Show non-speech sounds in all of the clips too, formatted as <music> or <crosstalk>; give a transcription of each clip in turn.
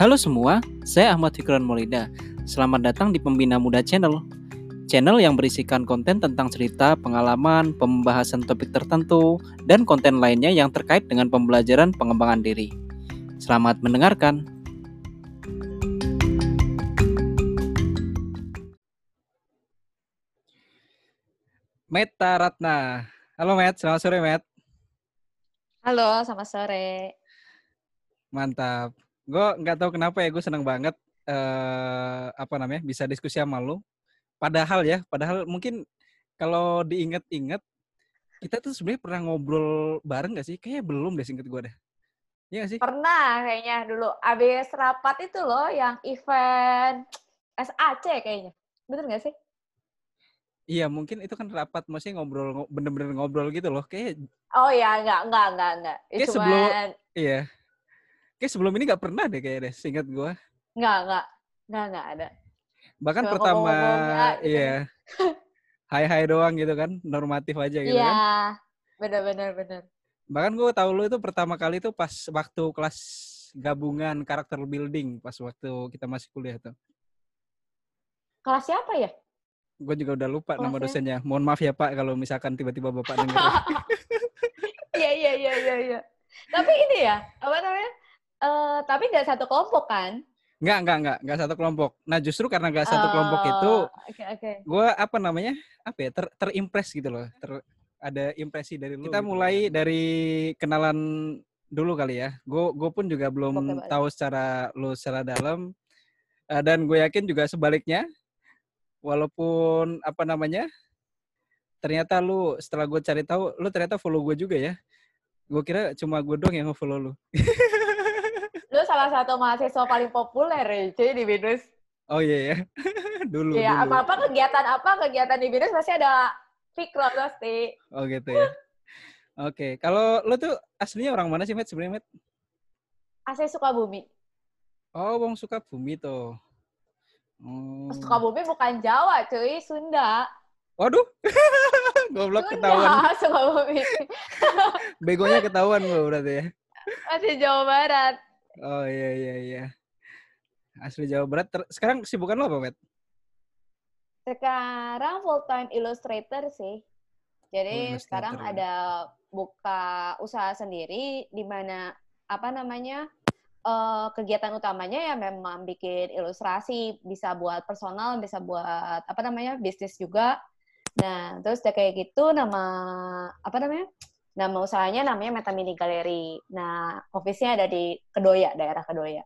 Halo semua, saya Ahmad Fikran Molida. Selamat datang di Pembina Muda Channel. Channel yang berisikan konten tentang cerita, pengalaman, pembahasan topik tertentu, dan konten lainnya yang terkait dengan pembelajaran pengembangan diri. Selamat mendengarkan. Meta Ratna. Halo Met, selamat sore Met. Halo, selamat sore. Mantap. Gue nggak tahu kenapa ya gue seneng banget eh apa namanya bisa diskusi sama lu. Padahal ya, padahal mungkin kalau diinget-inget kita tuh sebenarnya pernah ngobrol bareng gak sih? Kayaknya belum deh singkat gue deh. Iya gak sih? Pernah kayaknya dulu abis rapat itu loh yang event SAC kayaknya. Bener gak sih? Iya mungkin itu kan rapat, maksudnya ngobrol ngo- bener-bener ngobrol gitu loh. Kayak Oh ya, enggak, enggak, enggak. Kayak Cuman, sebelum- iya. Kayak sebelum ini nggak pernah deh kayak deh, singkat gue. enggak, enggak. Enggak, enggak ada. Bahkan Cuma pertama, ya, gitu. iya. Hai-hai doang gitu kan, normatif aja gitu Iya, kan. bener, bener, bener. Bahkan gue tahu lu itu pertama kali itu pas waktu kelas gabungan karakter building pas waktu kita masih kuliah tuh. Kelas siapa ya? Gue juga udah lupa nama Kelasnya? dosennya. Mohon maaf ya Pak kalau misalkan tiba-tiba Bapak denger. <laughs> Iya, iya, iya, iya, iya. Tapi ini ya, apa namanya? Eh, tapi nggak satu kelompok kan? Enggak, enggak, enggak, enggak satu kelompok. Nah justru karena enggak satu kelompok itu, Oh, Oke, oke. gue apa namanya, apa ya, ter terimpress gitu loh. Ter, ada impresi dari lu. Kita gitu. mulai dari kenalan dulu kali ya. Gue gue pun juga belum Oke, tahu secara lu secara dalam. Eh, dan gue yakin juga sebaliknya. Walaupun apa namanya, ternyata lu setelah gue cari tahu, lu ternyata follow gue juga ya. Gue kira cuma gue doang yang nge-follow lu. <laughs> Salah satu mahasiswa paling populer ya, cuy, di BINUS. Oh iya ya. <laughs> dulu Iya, apa-apa kegiatan apa, kegiatan di BINUS pasti ada Fikron pasti. Oh gitu ya. Oke, kalau lu tuh aslinya orang mana sih, Met? Sebenarnya, Met? AC Sukabumi. Oh, wong suka bumi tuh. Oh. Sukabumi bukan Jawa, cuy, Sunda. Waduh. <laughs> Goblok Sunda, ketahuan. <laughs> Sukabumi. Begonya ketahuan gua berarti ya. Masih Jawa Barat. Oh iya iya iya. Asli Jawa Barat. Ter- Sekarang kesibukan lo apa, Met? Sekarang full time illustrator sih. Jadi Oh, sekarang ya. ada buka usaha sendiri di mana apa namanya eh, kegiatan utamanya ya memang bikin ilustrasi, bisa buat personal, bisa buat apa namanya bisnis juga. Nah terus udah kayak gitu nama apa namanya nama usahanya namanya Meta Mini Gallery. Nah office-nya ada di Kedoya daerah Kedoya.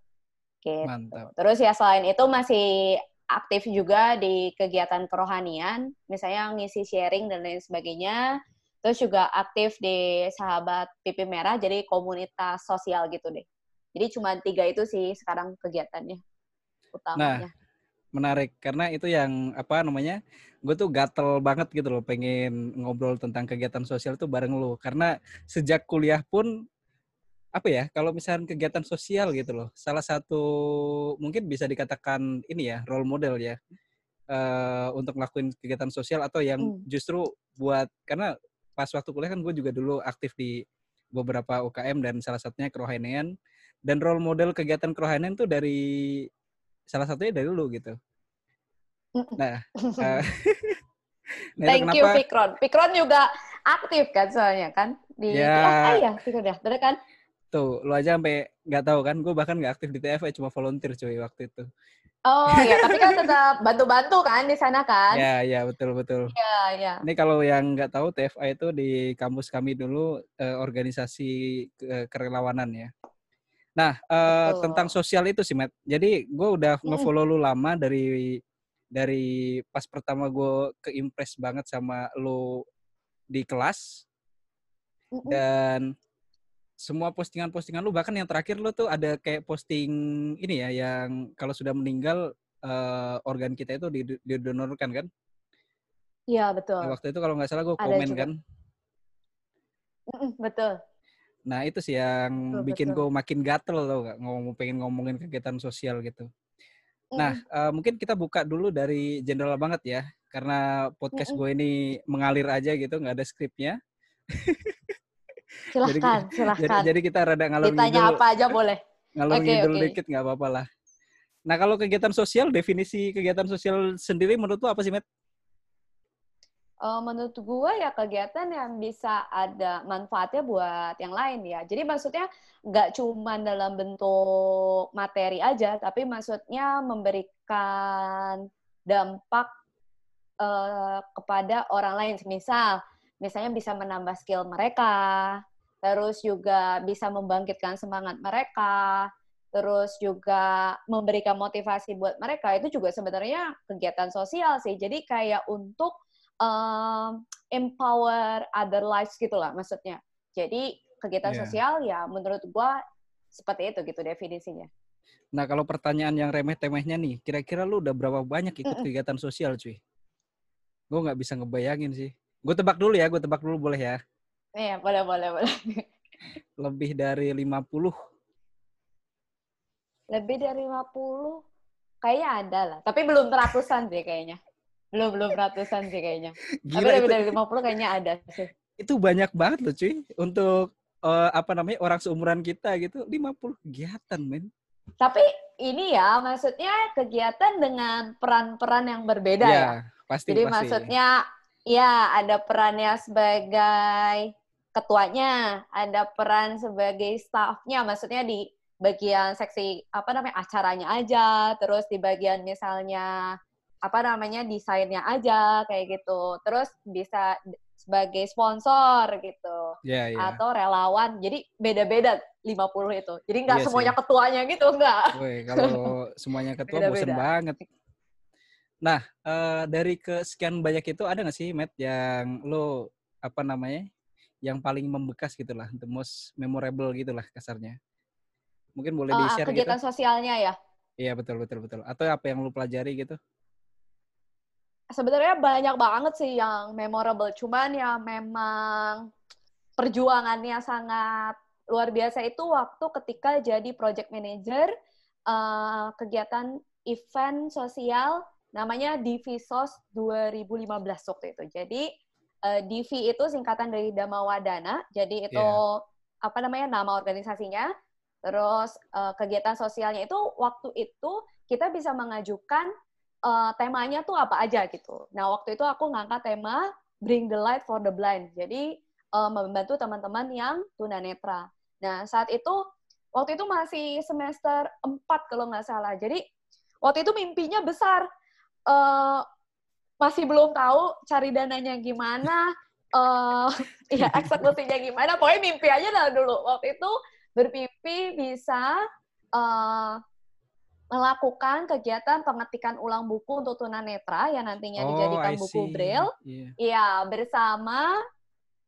Gitu. Mantap. Terus ya selain itu masih aktif juga di kegiatan kerohanian, misalnya ngisi sharing dan lain sebagainya. Terus juga aktif di sahabat pipi merah, jadi komunitas sosial gitu deh. Jadi cuma tiga itu sih sekarang kegiatannya utamanya. Menarik karena itu yang apa namanya? Gue tuh gatel banget gitu loh pengen ngobrol tentang kegiatan sosial tuh bareng lu karena sejak kuliah pun apa ya kalau misalnya kegiatan sosial gitu loh salah satu mungkin bisa dikatakan ini ya role model ya eh, untuk ngelakuin kegiatan sosial atau yang Hmm. justru buat karena pas waktu kuliah kan gue juga dulu aktif di beberapa UKM dan salah satunya kerohanian dan role model kegiatan kerohanian tuh dari salah satunya dari lu gitu. Nah, <laughs> eh, nah Thank you kenapa Fikron. Fikron juga aktif kan soalnya kan di Ya. TFI ya Fikron ya, bener kan? tuh lu aja sampai nggak tahu kan gue bahkan nggak aktif di TFA cuma volunteer cuy waktu itu. Oh ya, tapi kan tetap bantu-bantu kan di sana kan? Ya ya betul betul. Iya, iya. Ini kalau yang nggak tahu TFA itu di kampus kami dulu eh, organisasi ke- kerelawanan ya. Nah Betul. tentang sosial itu sih Matt. Jadi gue udah Mm-mm. ngefollow lu lama dari dari pas pertama gue keimpress banget sama lu di kelas Mm-mm. dan semua postingan-postingan lu bahkan yang terakhir lu tuh ada kayak posting ini ya yang kalau sudah meninggal eh, organ kita itu did- didonorkan kan? Iya, Nah, betul. waktu itu kalau nggak salah gue komen juga. kan. Betul. Nah itu sih yang Betul, bikin gue makin gatel tau gak ngomong pengen ngomongin kegiatan sosial gitu. Nah Mm-mm. eh, mungkin kita buka dulu dari general banget ya karena podcast Mm-mm. gue ini mengalir aja gitu nggak ada skripnya. <laughs> Silahkan, <laughs> Jadi, silahkan. jadi kita rada ngalor Ditanya ngidul. apa aja boleh. <laughs> Ngalor okay, ngidul okay. dikit nggak apa-apa lah. Nah kalau kegiatan sosial, definisi kegiatan sosial sendiri menurut lo apa sih, Matt? Uh, menurut gue ya kegiatan yang bisa ada manfaatnya buat yang lain ya. Jadi maksudnya nggak cuma dalam bentuk materi aja, tapi maksudnya memberikan dampak uh, kepada orang lain. Misal, misalnya bisa menambah skill mereka, terus juga bisa membangkitkan semangat mereka, terus juga memberikan motivasi buat mereka itu juga sebenarnya kegiatan sosial sih. Jadi kayak untuk um, empower other lives gitulah maksudnya. Jadi kegiatan yeah. sosial ya menurut gua seperti itu gitu definisinya. Nah kalau pertanyaan yang remeh-temehnya nih, kira-kira lu udah berapa banyak ikut mm -mm. kegiatan sosial cuy? Gue nggak bisa ngebayangin sih. Gue tebak dulu ya, gue tebak dulu boleh ya. Iya, boleh, boleh, boleh. <laughs> Lebih dari 50. Lebih dari 50? Kayaknya ada lah. Tapi belum ratusan sih kayaknya. Belum, belum ratusan sih kayaknya. Gila, Tapi lebih dari 50 kayaknya ada sih. Itu banyak banget loh cuy. Untuk uh, apa namanya orang seumuran kita gitu. 50 kegiatan men. Tapi ini ya maksudnya kegiatan dengan peran-peran yang berbeda ya. ya. Pasti, Jadi pasti. maksudnya ya ada perannya sebagai ketuanya, ada peran sebagai staffnya, maksudnya di bagian seksi apa namanya acaranya aja, terus di bagian misalnya apa namanya desainnya aja kayak gitu, terus bisa sebagai sponsor gitu, yeah, yeah. atau relawan, jadi beda-beda 50 itu, jadi nggak yeah, semuanya sih. ketuanya gitu nggak. kalau <laughs> semuanya ketua beda -beda. bosen banget. Nah, uh, dari kesekian banyak itu ada nggak sih, Matt, yang lo apa namanya yang paling membekas gitulah, the most memorable gitulah kasarnya. Mungkin boleh uh, di-share kegiatan gitu. sosialnya ya. Iya, betul betul betul. Atau apa yang lu pelajari gitu? Sebenarnya banyak banget sih yang memorable, cuman ya memang perjuangannya sangat luar biasa itu waktu ketika jadi project manager uh, kegiatan event sosial namanya Divisos 2015 waktu itu. Jadi uh, Divi itu singkatan dari Damawadana. Jadi itu yeah. apa namanya nama organisasinya. Terus uh, kegiatan sosialnya itu waktu itu kita bisa mengajukan uh, temanya tuh apa aja gitu. Nah waktu itu aku ngangkat tema Bring the Light for the Blind. Jadi uh, membantu teman-teman yang tunanetra. Nah saat itu waktu itu masih semester 4 kalau nggak salah. Jadi waktu itu mimpinya besar. Uh, masih belum tahu cari dananya gimana, uh, <laughs> ya eksekusinya gimana. Pokoknya mimpi aja lah dulu. Waktu itu bermimpi bisa uh, melakukan kegiatan pengetikan ulang buku untuk tunanetra yang nantinya oh, dijadikan buku braille. Iya, yeah. bersama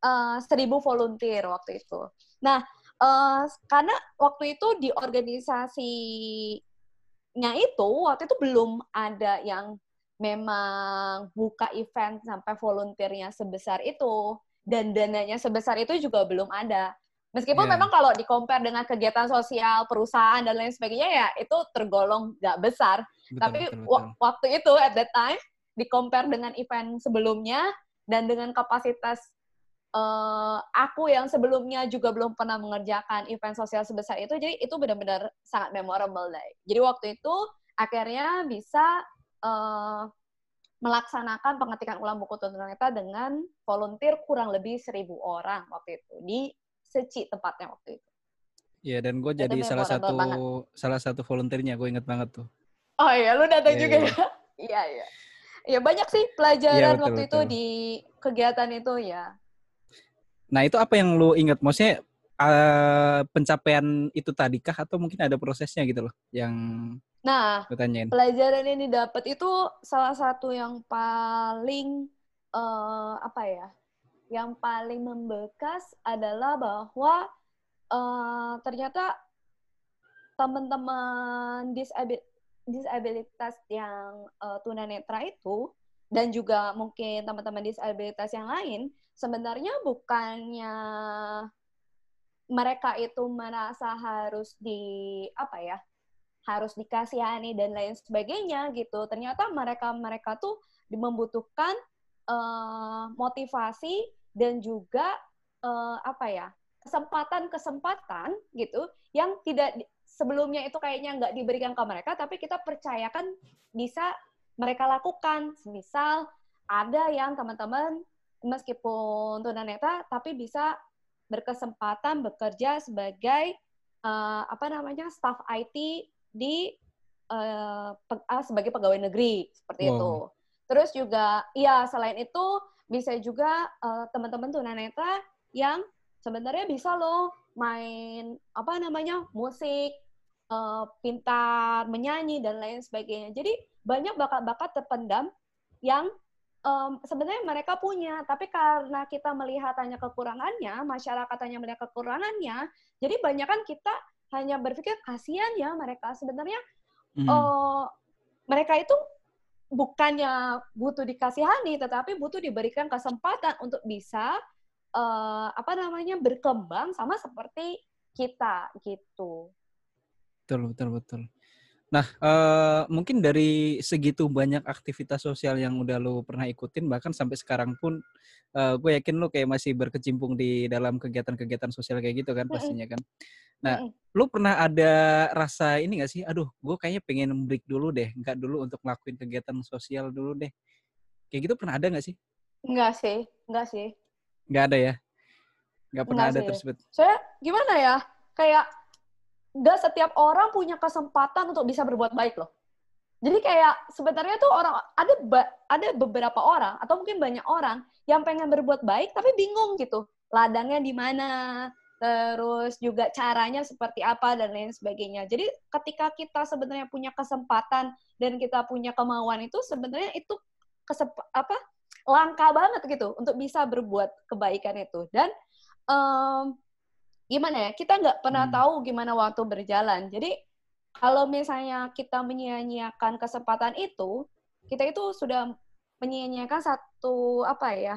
uh, seribu volunteer waktu itu. Nah, uh, karena waktu itu di organisasinya itu waktu itu belum ada yang memang buka event sampai volunteernya sebesar itu dan dananya sebesar itu juga belum ada. Meskipun yeah. memang kalau di compare dengan kegiatan sosial perusahaan dan lain sebagainya ya itu tergolong nggak besar. Betul, Tapi betul, betul. waktu itu at that time di compare dengan event sebelumnya dan dengan kapasitas uh, aku yang sebelumnya juga belum pernah mengerjakan event sosial sebesar itu, jadi itu benar-benar sangat memorable deh. Jadi waktu itu akhirnya bisa uh, melaksanakan pengetikan ulang buku tunanetra dengan volunteer kurang lebih seribu orang waktu itu di Seci tempatnya waktu itu. Iya dan gue jadi salah satu banget. salah satu volunteernya gue inget banget tuh. Oh iya lu datang yeah, juga iya. ya? Iya iya. Ya <laughs> banyak sih pelajaran ya, betul, waktu betul. itu di kegiatan itu ya. Nah itu apa yang lu inget? Maksudnya uh, pencapaian itu tadi kah atau mungkin ada prosesnya gitu loh yang Nah, pelajaran yang didapat itu salah satu yang paling uh, apa ya? Yang paling membekas adalah bahwa uh, ternyata teman-teman disabil disabilitas yang uh, tunanetra itu dan juga mungkin teman-teman disabilitas yang lain sebenarnya bukannya mereka itu merasa harus di apa ya harus dikasihani dan lain sebagainya gitu. Ternyata mereka-mereka tuh membutuhkan uh, motivasi dan juga uh, apa ya kesempatan-kesempatan gitu yang tidak sebelumnya itu kayaknya nggak diberikan ke mereka, tapi kita percayakan bisa mereka lakukan. Misal ada yang teman-teman meskipun tunanetra tapi bisa berkesempatan bekerja sebagai uh, apa namanya staff IT di uh, pe uh, sebagai pegawai negeri seperti wow. itu. Terus juga ya selain itu bisa juga uh, teman-teman tunanetra yang sebenarnya bisa loh main apa namanya musik, uh, pintar menyanyi dan lain sebagainya. Jadi banyak bakat-bakat terpendam yang um, sebenarnya mereka punya, tapi karena kita melihat hanya kekurangannya, masyarakat hanya melihat kekurangannya, jadi banyak kan kita hanya berpikir kasihan ya mereka. Sebenarnya hmm. uh, mereka itu bukannya butuh dikasihani, tetapi butuh diberikan kesempatan untuk bisa uh, apa namanya berkembang sama seperti kita gitu. Betul betul betul. Nah, uh, mungkin dari segitu banyak aktivitas sosial yang udah lo pernah ikutin, bahkan sampai sekarang pun, uh, gue yakin lo kayak masih berkecimpung di dalam kegiatan-kegiatan sosial kayak gitu kan pastinya kan. Nah, lo pernah ada rasa ini gak sih, aduh, gue kayaknya pengen break dulu deh, nggak dulu untuk ngelakuin kegiatan sosial dulu deh. Kayak gitu pernah ada gak sih? Enggak sih, enggak sih. Nggak ada ya? Nggak pernah Enggak ada sih. tersebut? Saya gimana ya, kayak nggak setiap orang punya kesempatan untuk bisa berbuat baik loh. Jadi kayak sebenarnya tuh orang ada ada beberapa orang atau mungkin banyak orang yang pengen berbuat baik tapi bingung gitu ladangnya di mana, terus juga caranya seperti apa dan lain sebagainya. Jadi ketika kita sebenarnya punya kesempatan dan kita punya kemauan itu sebenarnya itu kesep apa langka banget gitu untuk bisa berbuat kebaikan itu dan um, gimana ya kita nggak pernah hmm. tahu gimana waktu berjalan jadi kalau misalnya kita menyia-nyiakan kesempatan itu kita itu sudah menyia-nyiakan satu apa ya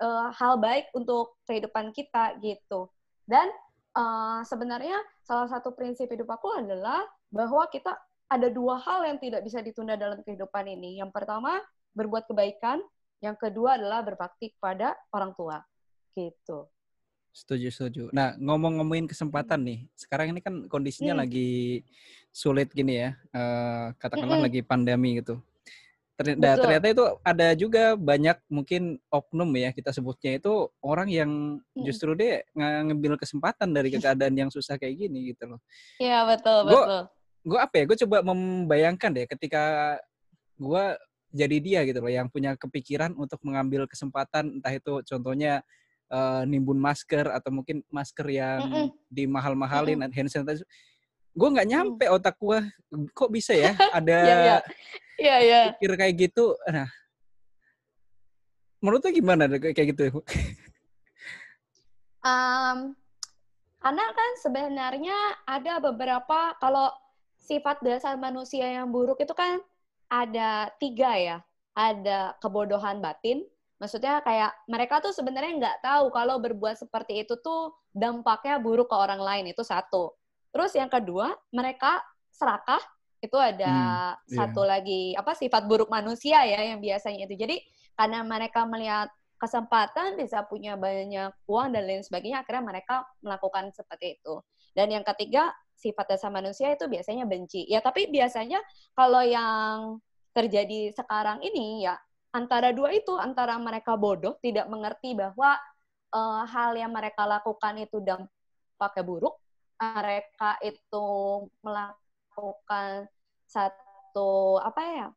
uh, hal baik untuk kehidupan kita gitu dan uh, sebenarnya salah satu prinsip hidup aku adalah bahwa kita ada dua hal yang tidak bisa ditunda dalam kehidupan ini yang pertama berbuat kebaikan yang kedua adalah berbakti kepada orang tua. Gitu. Setuju, setuju. Nah, ngomong-ngomongin kesempatan nih. Sekarang ini kan kondisinya hmm. lagi sulit gini ya. Uh, katakanlah hmm. lagi pandemi gitu. Ternyata, ternyata itu ada juga banyak mungkin oknum ya kita sebutnya itu orang yang justru dia ngambil kesempatan dari <laughs> keadaan yang susah kayak gini gitu loh. Iya betul gua, betul. Gue apa ya? Gue coba membayangkan deh ketika gue jadi dia gitu loh yang punya kepikiran untuk mengambil kesempatan entah itu contohnya uh, nimbun masker atau mungkin masker yang mm -mm. dimahal-mahalin mm -mm. hand sanitizer gue nggak nyampe mm. otak gue kok bisa ya <laughs> ada yeah, yeah. Yeah, yeah. pikir kayak gitu nah menurut gimana kayak gitu <laughs> um, karena kan sebenarnya ada beberapa kalau sifat dasar manusia yang buruk itu kan ada tiga ya. Ada kebodohan batin, maksudnya kayak mereka tuh sebenarnya nggak tahu kalau berbuat seperti itu tuh dampaknya buruk ke orang lain itu satu. Terus yang kedua, mereka serakah itu ada hmm, iya. satu lagi apa sifat buruk manusia ya yang biasanya itu. Jadi karena mereka melihat kesempatan bisa punya banyak uang dan lain sebagainya, akhirnya mereka melakukan seperti itu. Dan yang ketiga, sifat dasar manusia itu biasanya benci. Ya, tapi biasanya kalau yang terjadi sekarang ini ya antara dua itu antara mereka bodoh tidak mengerti bahwa uh, hal yang mereka lakukan itu dampaknya buruk, mereka itu melakukan satu apa ya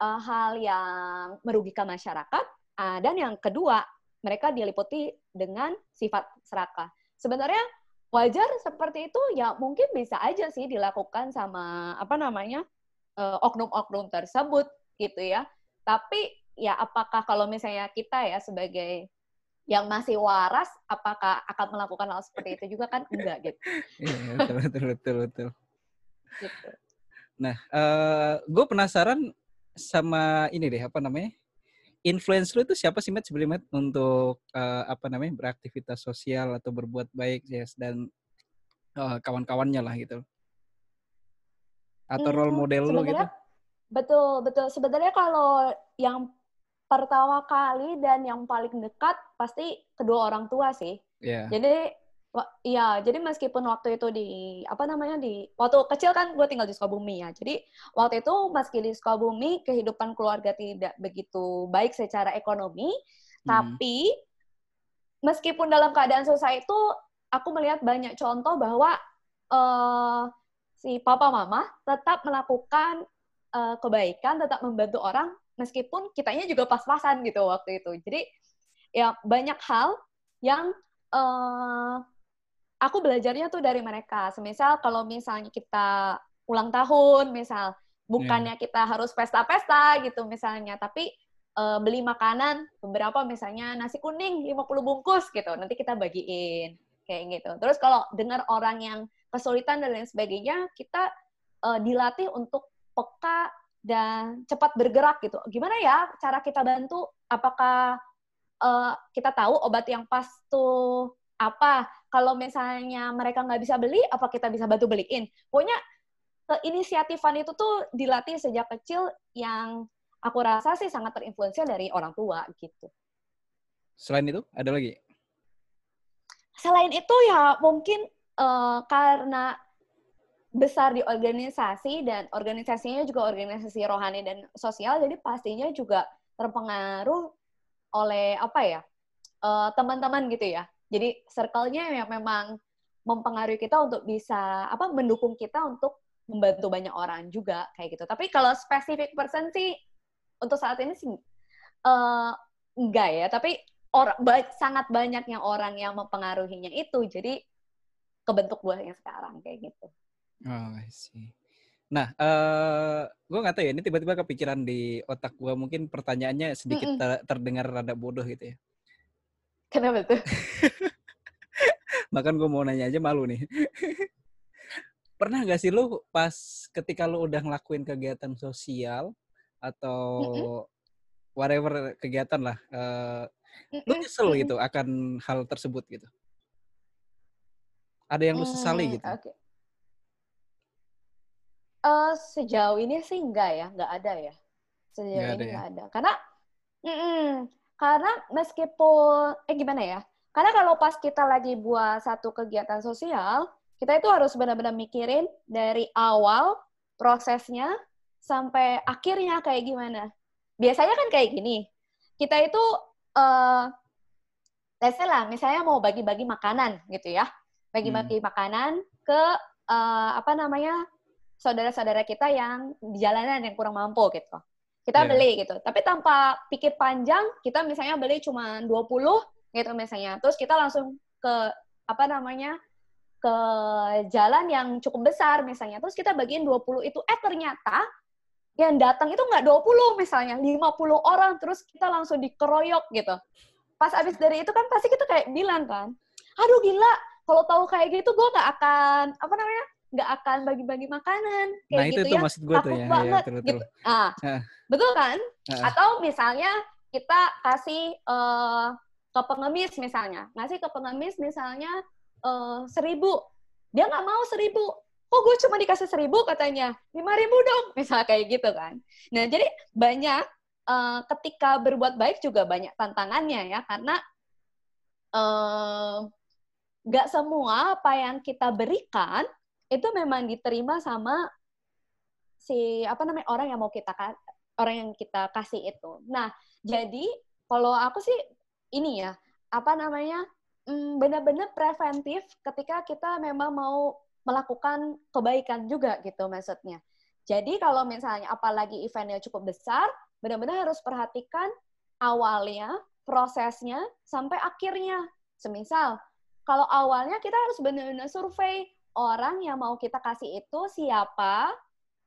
uh, hal yang merugikan masyarakat, uh, dan yang kedua mereka diliputi dengan sifat serakah. Sebenarnya wajar seperti itu ya mungkin bisa aja sih dilakukan sama apa namanya oknum eh, oknum-oknum tersebut gitu ya. Tapi ya apakah kalau misalnya kita ya sebagai yang masih waras apakah akan melakukan hal seperti itu juga kan enggak gitu. <laughs> Iya betul betul betul betul. Gitu. Nah, uh, eh, gue penasaran sama ini deh apa namanya? influence lu itu siapa sih Matt sebelumnya untuk uh, apa namanya beraktivitas sosial atau berbuat baik yes dan uh, kawan-kawannya lah gitu atau hmm, role model lu gitu betul betul sebenarnya kalau yang pertama kali dan yang paling dekat pasti kedua orang tua sih yeah. jadi Iya, jadi meskipun waktu itu di apa namanya di waktu kecil kan gue tinggal di Sukabumi ya. Jadi waktu itu meski di Sukabumi kehidupan keluarga tidak begitu baik secara ekonomi, hmm. tapi meskipun dalam keadaan susah itu aku melihat banyak contoh bahwa uh, si papa mama tetap melakukan uh, kebaikan, tetap membantu orang meskipun kitanya juga pas-pasan gitu waktu itu. Jadi ya banyak hal yang uh, aku belajarnya tuh dari mereka. Semisal kalau misalnya kita ulang tahun, misal bukannya yeah. kita harus pesta-pesta gitu misalnya, tapi uh, beli makanan beberapa misalnya nasi kuning 50 bungkus gitu, nanti kita bagiin kayak gitu. Terus kalau dengar orang yang kesulitan dan lain sebagainya, kita uh, dilatih untuk peka dan cepat bergerak gitu. Gimana ya cara kita bantu? Apakah uh, kita tahu obat yang pas tuh apa? Kalau misalnya mereka nggak bisa beli, apa kita bisa bantu beliin? Pokoknya keinisiatifan itu tuh dilatih sejak kecil yang aku rasa sih sangat terinfluensi dari orang tua gitu. Selain itu, ada lagi? Selain itu ya mungkin uh, karena besar di organisasi dan organisasinya juga organisasi rohani dan sosial, jadi pastinya juga terpengaruh oleh apa ya eh, teman-teman gitu ya. Jadi circle-nya yang memang mempengaruhi kita untuk bisa apa mendukung kita untuk membantu banyak orang juga kayak gitu. Tapi kalau spesifik person sih untuk saat ini sih uh, enggak ya. Tapi orang ba sangat banyak yang orang yang mempengaruhinya itu. Jadi kebentuk yang sekarang kayak gitu. Oh, I see. Nah, uh, eh, gue nggak tahu ya, ini tiba-tiba kepikiran di otak gue, mungkin pertanyaannya sedikit mm -mm. Ter terdengar rada bodoh gitu ya. Kenapa tuh? <laughs> Bahkan gue mau nanya aja malu nih. <laughs> Pernah gak sih lu pas ketika lu udah ngelakuin kegiatan sosial atau mm -mm. whatever kegiatan lah, uh, mm -mm. lu nyesel gitu akan hal tersebut gitu? Ada yang lu sesali mm, gitu? Okay. Uh, sejauh ini sih enggak ya, enggak ada ya. Sejauh enggak ini ya? enggak ada. Karena, mm -mm, karena meskipun, eh gimana ya? Karena kalau pas kita lagi buat satu kegiatan sosial, kita itu harus benar-benar mikirin dari awal prosesnya sampai akhirnya kayak gimana. Biasanya kan kayak gini, kita itu, uh, let's say lah, misalnya mau bagi-bagi makanan gitu ya, bagi-bagi hmm. makanan ke uh, apa namanya saudara-saudara kita yang di jalanan yang kurang mampu gitu. Kita yeah. beli gitu. Tapi tanpa pikir panjang, kita misalnya beli cuma 20 gitu misalnya. Terus kita langsung ke apa namanya? ke jalan yang cukup besar misalnya. Terus kita bagiin 20 itu eh ternyata yang datang itu nggak 20 misalnya, 50 orang terus kita langsung dikeroyok gitu. Pas abis dari itu kan pasti kita kayak bilang kan, aduh gila, kalau tahu kayak gitu gue nggak akan apa namanya nggak akan bagi-bagi makanan. Kayak nah, itu gitu ya. maksud gue takut tuh ya, banget ya, gitu. ah uh. betul kan? Uh. atau misalnya kita kasih uh, ke pengemis misalnya. Ngasih ke pengemis misalnya uh, seribu. Dia nggak mau seribu. Kok gue cuma dikasih seribu katanya? Lima ribu dong <laughs> misalnya kayak gitu kan. Nah jadi banyak uh, ketika berbuat baik juga banyak tantangannya ya. Karena nggak uh, semua apa yang kita berikan itu memang diterima sama si apa namanya orang yang mau kita orang yang kita kasih itu. Nah, jadi kalau aku sih ini ya, apa namanya? Hmm, benar-benar preventif ketika kita memang mau melakukan kebaikan juga gitu maksudnya. Jadi kalau misalnya apalagi eventnya cukup besar, benar-benar harus perhatikan awalnya, prosesnya sampai akhirnya. Semisal kalau awalnya kita harus benar-benar survei orang yang mau kita kasih itu siapa,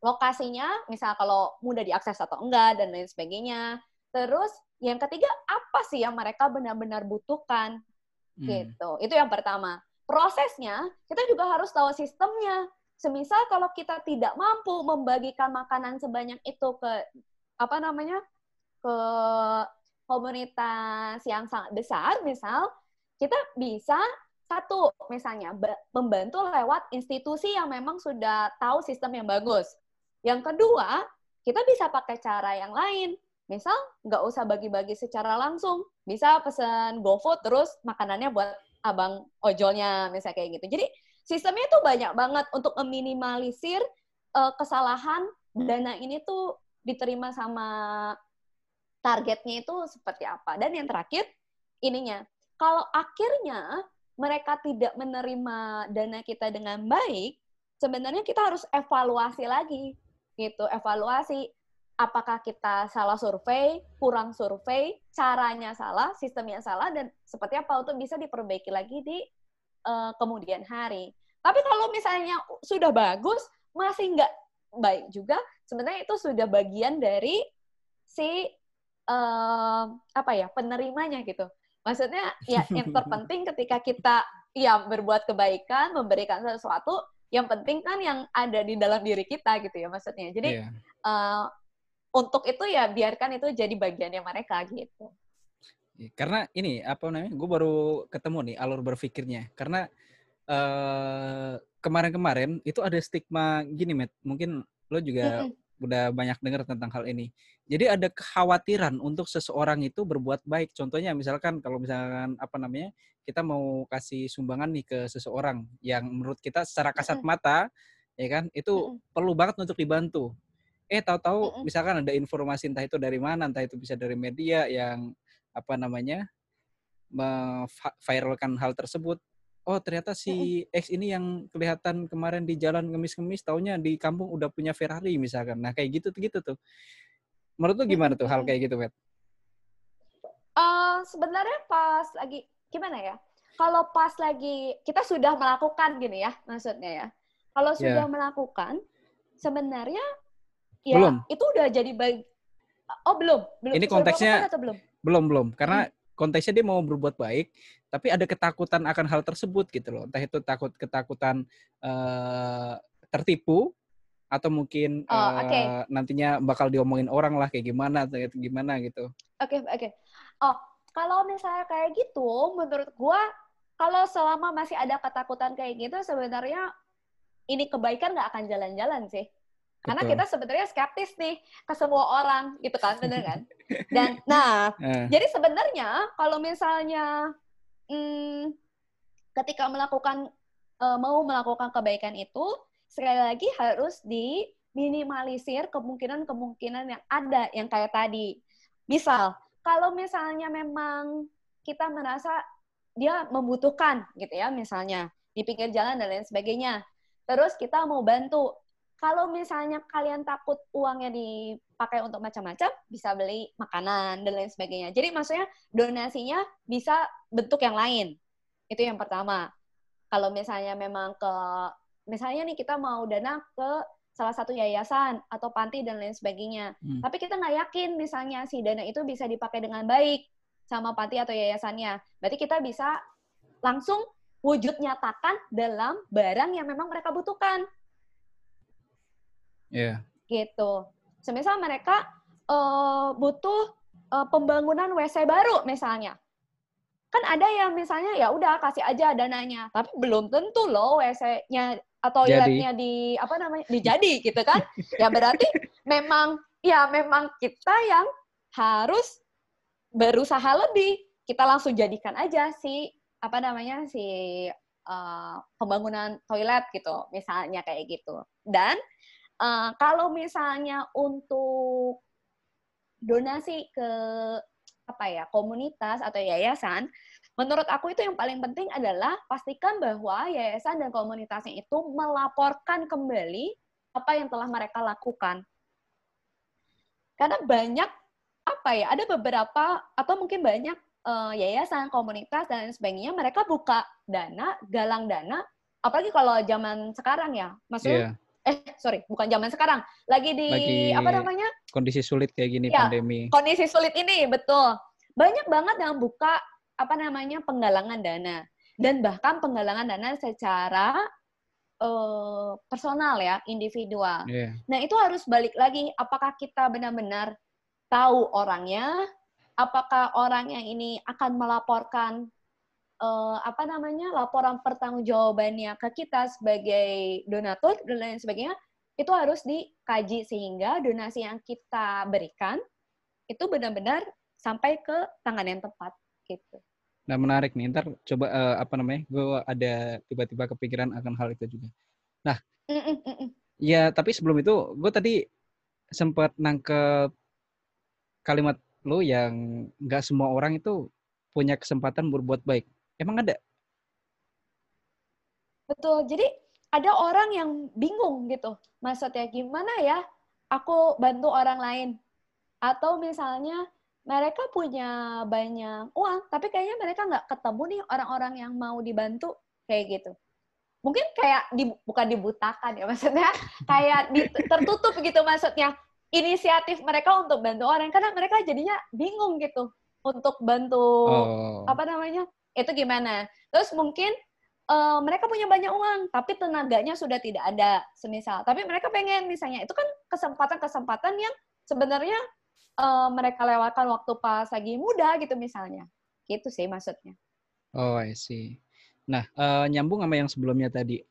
lokasinya, misal kalau mudah diakses atau enggak, dan lain sebagainya. Terus yang ketiga, apa sih yang mereka benar-benar butuhkan? Hmm. Gitu. Itu yang pertama. Prosesnya, kita juga harus tahu sistemnya. Semisal kalau kita tidak mampu membagikan makanan sebanyak itu ke apa namanya? ke komunitas yang sangat besar, misal kita bisa satu, misalnya, membantu lewat institusi yang memang sudah tahu sistem yang bagus. Yang kedua, kita bisa pakai cara yang lain. Misal, nggak usah bagi-bagi secara langsung. Bisa pesan GoFood, terus makanannya buat abang ojolnya misalnya kayak gitu. Jadi sistemnya tuh banyak banget untuk meminimalisir uh, kesalahan dana ini tuh diterima sama targetnya itu seperti apa. Dan yang terakhir ininya, kalau akhirnya mereka tidak menerima dana kita dengan baik, sebenarnya kita harus evaluasi lagi gitu, evaluasi apakah kita salah survei, kurang survei, caranya salah, sistemnya salah, dan seperti apa untuk bisa diperbaiki lagi di uh, kemudian hari. Tapi kalau misalnya sudah bagus, masih nggak baik juga, sebenarnya itu sudah bagian dari si uh, apa ya penerimanya gitu. Maksudnya ya <laughs> yang terpenting ketika kita ya berbuat kebaikan, memberikan sesuatu, yang penting kan yang ada di dalam diri kita gitu ya maksudnya. Jadi yeah. Iya. uh, untuk itu ya biarkan itu jadi bagiannya mereka gitu. Iya, karena ini apa namanya? Gue baru ketemu nih alur berpikirnya. Karena uh, kemarin-kemarin itu ada stigma gini, Matt. Mungkin lo juga mm -hmm. udah banyak dengar tentang hal ini. Jadi ada kekhawatiran untuk seseorang itu berbuat baik. Contohnya misalkan kalau misalkan apa namanya kita mau kasih sumbangan nih ke seseorang yang menurut kita secara kasat mata ya kan itu perlu banget untuk dibantu. Eh tahu-tahu misalkan ada informasi entah itu dari mana entah itu bisa dari media yang apa namanya viralkan hal tersebut. Oh ternyata si X ini yang kelihatan kemarin di jalan ngemis-ngemis taunya di kampung udah punya Ferrari misalkan. Nah kayak gitu gitu tuh menurut tuh gimana tuh hal kayak gitu Pet? Uh, sebenarnya pas lagi gimana ya kalau pas lagi kita sudah melakukan gini ya maksudnya ya kalau sudah yeah. melakukan sebenarnya ya belum. itu udah jadi bagi oh belum belum ini konteksnya atau belum belum belum karena hmm. konteksnya dia mau berbuat baik tapi ada ketakutan akan hal tersebut gitu loh entah itu takut ketakutan uh, tertipu atau mungkin oh, uh, okay. nantinya bakal diomongin orang lah kayak gimana atau gimana gitu oke okay, oke okay. oh kalau misalnya kayak gitu menurut gua kalau selama masih ada ketakutan kayak gitu sebenarnya ini kebaikan nggak akan jalan-jalan sih karena Betul. kita sebenarnya skeptis nih ke semua orang gitu kan, bener kan? Dan <laughs> nah, uh. jadi sebenarnya kalau misalnya hmm, ketika melakukan uh, mau melakukan kebaikan itu sekali lagi harus diminimalisir kemungkinan-kemungkinan yang ada yang kayak tadi. Misal, kalau misalnya memang kita merasa dia membutuhkan gitu ya, misalnya di pinggir jalan dan lain sebagainya. Terus kita mau bantu, kalau misalnya kalian takut uangnya dipakai untuk macam-macam, bisa beli makanan dan lain sebagainya. Jadi maksudnya donasinya bisa bentuk yang lain. Itu yang pertama. Kalau misalnya memang ke misalnya nih kita mau dana ke salah satu yayasan atau panti dan lain sebagainya. Hmm. Tapi kita nggak yakin misalnya si dana itu bisa dipakai dengan baik sama panti atau yayasannya. Berarti kita bisa langsung wujud nyatakan dalam barang yang memang mereka butuhkan. Yeah. Gitu. Semisal mereka uh, butuh uh, pembangunan WC baru misalnya. Kan ada yang misalnya ya udah kasih aja dananya, tapi belum tentu loh WC-nya atau toiletnya di apa namanya dijadi gitu kan. <laughs> ya berarti memang ya memang kita yang harus berusaha lebih. Kita langsung jadikan aja si apa namanya si uh, pembangunan toilet gitu, misalnya kayak gitu. Dan Uh, kalau misalnya untuk donasi ke apa ya komunitas atau yayasan, menurut aku itu yang paling penting adalah pastikan bahwa yayasan dan komunitasnya itu melaporkan kembali apa yang telah mereka lakukan. Karena banyak apa ya, ada beberapa atau mungkin banyak uh, yayasan, komunitas dan sebagainya mereka buka dana, galang dana, apalagi kalau zaman sekarang ya, maksudnya yeah eh sorry bukan zaman sekarang. Lagi di lagi apa namanya? kondisi sulit kayak gini ya, pandemi. kondisi sulit ini betul. Banyak banget yang buka apa namanya penggalangan dana. Dan bahkan penggalangan dana secara uh, personal ya individual. Yeah. nah itu harus balik lagi apakah kita benar-benar tahu orangnya apakah orangnya ini akan melaporkan uh, apa namanya laporan pertanggungjawabannya ke kita sebagai donatur dan lain sebagainya itu harus dikaji sehingga donasi yang kita berikan itu benar-benar sampai ke tangan yang tepat gitu. Nah menarik nih, ntar coba uh, apa namanya, gue ada tiba-tiba kepikiran akan hal itu juga. Nah, mm -mm, ya tapi sebelum itu gue tadi sempat nangkep kalimat lo yang nggak semua orang itu punya kesempatan berbuat baik. Emang ada? Betul. Jadi ada orang yang bingung gitu. Maksudnya gimana ya aku bantu orang lain? Atau misalnya mereka punya banyak uang, tapi kayaknya mereka nggak ketemu nih orang-orang yang mau dibantu kayak gitu. Mungkin kayak di, bukan dibutakan ya <laughs> maksudnya, kayak di, tertutup gitu maksudnya inisiatif mereka untuk bantu orang karena mereka jadinya bingung gitu untuk bantu oh. apa namanya itu gimana. Terus mungkin uh, mereka punya banyak uang, tapi tenaganya sudah tidak ada, semisal. Tapi mereka pengen misalnya, itu kan kesempatan-kesempatan yang sebenarnya uh, mereka lewatkan waktu pas lagi muda gitu misalnya. Gitu sih maksudnya. Oh, I see. Nah, uh, nyambung sama yang sebelumnya tadi.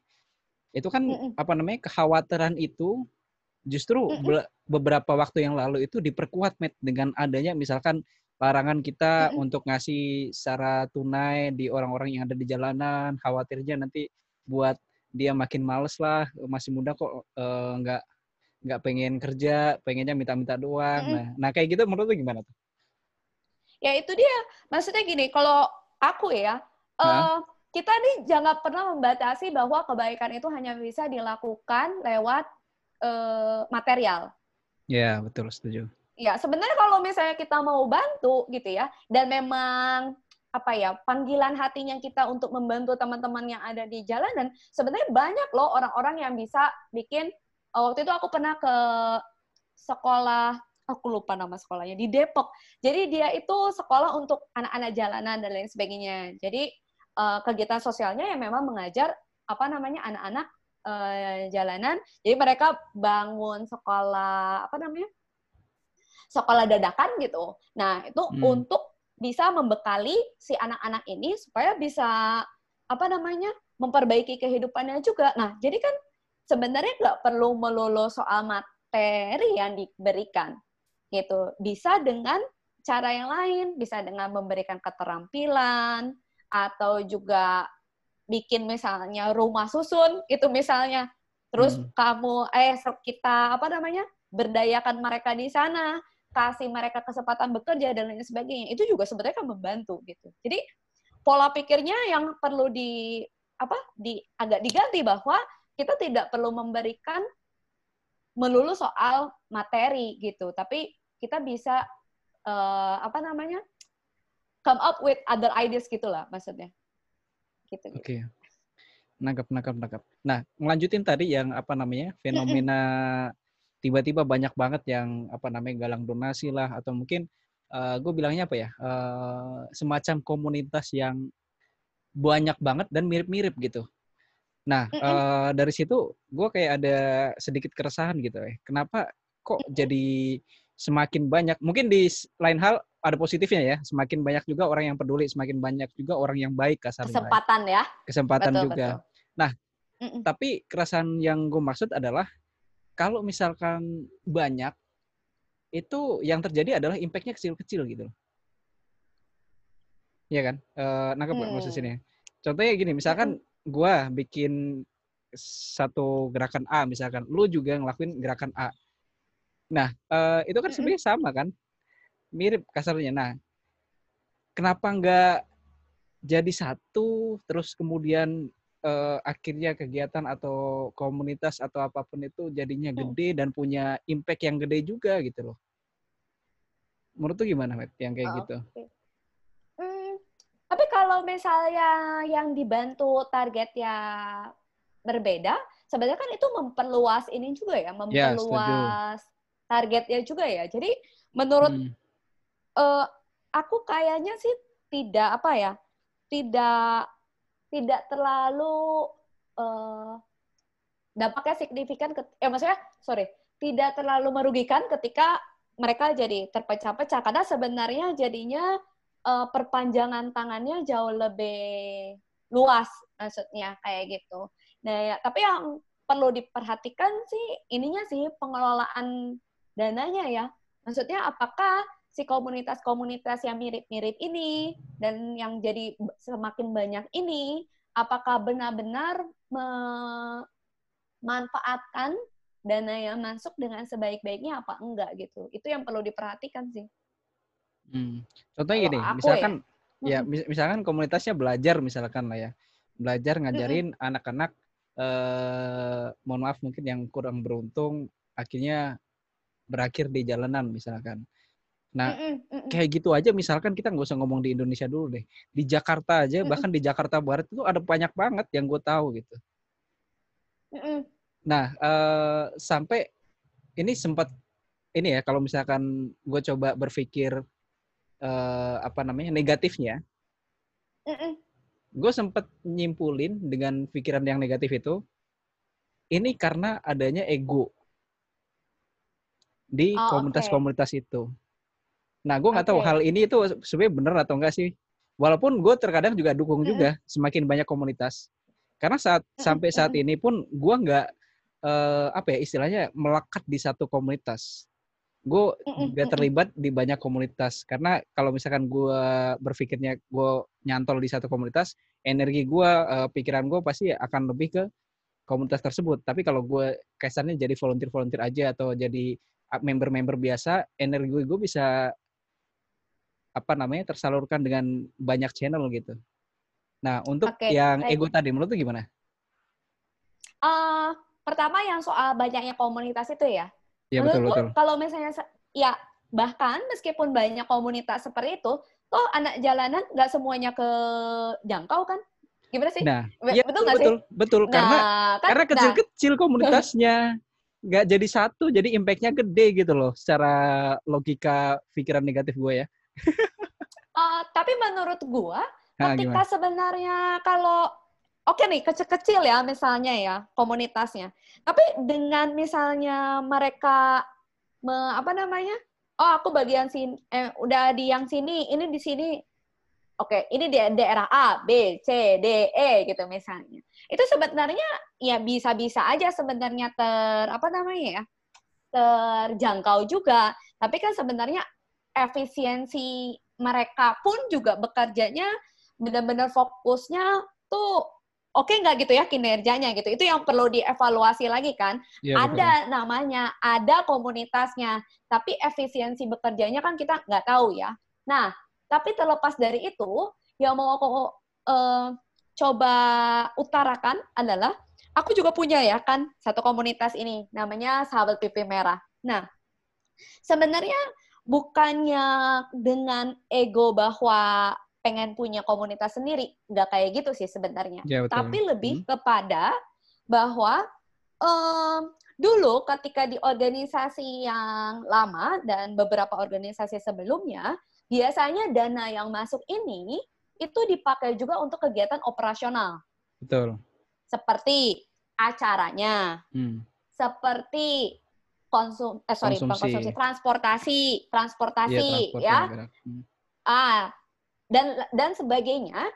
Itu kan mm -mm. apa namanya kekhawatiran itu justru mm -mm. beberapa waktu yang lalu itu diperkuat met dengan adanya misalkan larangan kita mm -mm. untuk ngasih secara tunai di orang-orang yang ada di jalanan, khawatirnya nanti buat dia makin males lah, masih muda kok nggak uh, nggak pengen kerja, pengennya minta-minta doang. Mm-hmm. Nah, nah kayak gitu menurut lu gimana tuh? Ya itu dia. Maksudnya gini, kalau aku ya, uh, kita nih jangan pernah membatasi bahwa kebaikan itu hanya bisa dilakukan lewat uh, material. Ya, betul, setuju. Ya, sebenarnya kalau misalnya kita mau bantu gitu ya, dan memang apa ya panggilan hatinya kita untuk membantu teman-teman yang ada di jalan dan sebenarnya banyak loh orang-orang yang bisa bikin waktu itu aku pernah ke sekolah aku lupa nama sekolahnya di Depok. Jadi dia itu sekolah untuk anak-anak jalanan dan lain sebagainya. Jadi uh, kegiatan sosialnya yang memang mengajar apa namanya anak-anak uh, jalanan. Jadi mereka bangun sekolah apa namanya sekolah dadakan gitu. Nah itu hmm. untuk bisa membekali si anak-anak ini supaya bisa apa namanya memperbaiki kehidupannya juga. Nah jadi kan sebenarnya nggak perlu melulu soal materi yang diberikan gitu. Bisa dengan cara yang lain bisa dengan memberikan keterampilan atau juga bikin misalnya rumah susun itu misalnya. Terus hmm. kamu eh kita apa namanya berdayakan mereka di sana kasih mereka kesempatan bekerja dan lain sebagainya. Itu juga sebenarnya kan membantu gitu. Jadi pola pikirnya yang perlu di apa di agak diganti bahwa kita tidak perlu memberikan melulu soal materi gitu, tapi kita bisa uh, apa namanya come up with other ideas gitulah maksudnya. Gitu. Oke. Okay. Nangkap, nangkap, nangkap. Nah, ngelanjutin tadi yang apa namanya fenomena tiba-tiba banyak banget yang apa namanya galang donasi lah atau mungkin uh, gue bilangnya apa ya uh, semacam komunitas yang banyak banget dan mirip-mirip gitu Nah, mm -mm. Uh, dari situ gue kayak ada sedikit keresahan gitu ya. Kenapa kok mm -mm. jadi semakin banyak? Mungkin di lain hal ada positifnya ya. Semakin banyak juga orang yang peduli, semakin banyak juga orang yang baik kasarnya. Kesempatan ya. Kesempatan betul, juga. Betul. Nah, mm -mm. tapi keresahan yang gue maksud adalah kalau misalkan banyak itu yang terjadi adalah impactnya kecil-kecil gitu Iya kan? Uh, nangkep hmm. maksud sini? Contohnya gini, misalkan gue bikin satu gerakan A misalkan, lu juga ngelakuin gerakan A. Nah, uh, itu kan sebenarnya sama kan? Mirip kasarnya. Nah, kenapa nggak jadi satu, terus kemudian uh, akhirnya kegiatan atau komunitas atau apa pun itu jadinya hmm. gede dan punya impact yang gede juga gitu loh. Menurut tuh gimana, Matt, yang kayak oh, gitu? Okay. Kalau misalnya yang dibantu targetnya berbeda, sebenarnya kan itu memperluas ini juga ya, ya memperluas ya, targetnya juga ya. Jadi menurut hmm. uh, aku kayaknya sih tidak apa ya, tidak tidak terlalu uh, dampaknya signifikan. Ke, ya maksudnya, sorry, tidak terlalu merugikan ketika mereka jadi terpecah-pecah karena sebenarnya jadinya uh, perpanjangan tangannya jauh lebih luas maksudnya kayak gitu. Nah, ya, tapi yang perlu diperhatikan sih ininya sih pengelolaan dananya ya. Maksudnya apakah si komunitas-komunitas yang mirip-mirip ini dan yang jadi semakin banyak ini, apakah benar-benar memanfaatkan dana yang masuk dengan sebaik-baiknya apa enggak gitu. Itu yang perlu diperhatikan sih. Hmm. Contohnya gini, misalkan ya, ya <laughs> misalkan komunitasnya belajar misalkan lah ya. Belajar ngajarin anak-anak eh mohon maaf mungkin yang kurang beruntung akhirnya berakhir di jalanan misalkan. Nah, kayak gitu aja misalkan kita nggak usah ngomong di Indonesia dulu deh. Di Jakarta aja, bahkan di Jakarta Barat itu ada banyak banget yang gue tahu gitu. Nah, uh, sampai ini sempat ini ya kalau misalkan gue coba berpikir uh, apa namanya negatifnya, gue sempat nyimpulin dengan pikiran yang negatif itu, ini karena adanya ego di oh, komunitas-komunitas okay. itu. Nah, gue nggak okay. tahu hal ini itu sebenarnya benar atau enggak sih. Walaupun gue terkadang juga dukung juga semakin banyak komunitas. Karena saat sampai saat ini pun gue nggak uh, apa ya istilahnya melekat di satu komunitas. Gue juga terlibat di banyak komunitas karena kalau misalkan gue berpikirnya gue nyantol di satu komunitas, energi gue, uh, pikiran gue pasti akan lebih ke komunitas tersebut. Tapi kalau gue kesannya jadi volunteer-volunteer aja atau jadi member-member biasa, energi gue bisa apa namanya tersalurkan dengan banyak channel gitu. Nah, untuk okay. yang ego tadi, menurut lu gimana? Uh, pertama yang soal banyaknya komunitas itu ya. Iya betul betul. Kalau misalnya ya bahkan meskipun banyak komunitas seperti itu, toh anak jalanan nggak semuanya ke jangkau kan? Gimana sih? Nah, ya, betul nggak sih? Betul, nah, karena kan, karena kecil-kecil nah. komunitasnya nggak jadi satu, jadi impactnya gede gitu loh, secara logika pikiran negatif gue ya. uh, tapi menurut gue, ketika nah, sebenarnya kalau oke nih kecil-kecil ya misalnya ya komunitasnya. Tapi dengan misalnya mereka me, apa namanya? Oh, aku bagian sini eh, udah di yang sini, ini di sini. Oke, ini di daerah A, B, C, D, E gitu misalnya. Itu sebenarnya ya bisa-bisa aja sebenarnya ter apa namanya ya? terjangkau juga. Tapi kan sebenarnya efisiensi mereka pun juga bekerjanya benar-benar fokusnya tuh oke okay nggak gitu ya kinerjanya gitu. Itu yang perlu dievaluasi lagi kan. Ya, ada betul. namanya, ada komunitasnya, tapi efisiensi bekerjanya kan kita nggak tahu ya. Nah, tapi terlepas dari itu, yang mau aku uh, coba utarakan adalah aku juga punya ya kan satu komunitas ini namanya Sahabat Pipi Merah. Nah, sebenarnya bukannya dengan ego bahwa pengen punya komunitas sendiri. Nggak kayak gitu sih sebenarnya. Ya, Tapi lebih hmm. kepada bahwa um, dulu ketika di organisasi yang lama dan beberapa organisasi sebelumnya, biasanya dana yang masuk ini itu dipakai juga untuk kegiatan operasional. Betul. Seperti acaranya, hmm. seperti konsum, eh sorry, konsumsi. konsumsi, transportasi, transportasi, ya. ya. Hmm. Ah, dan dan sebagainya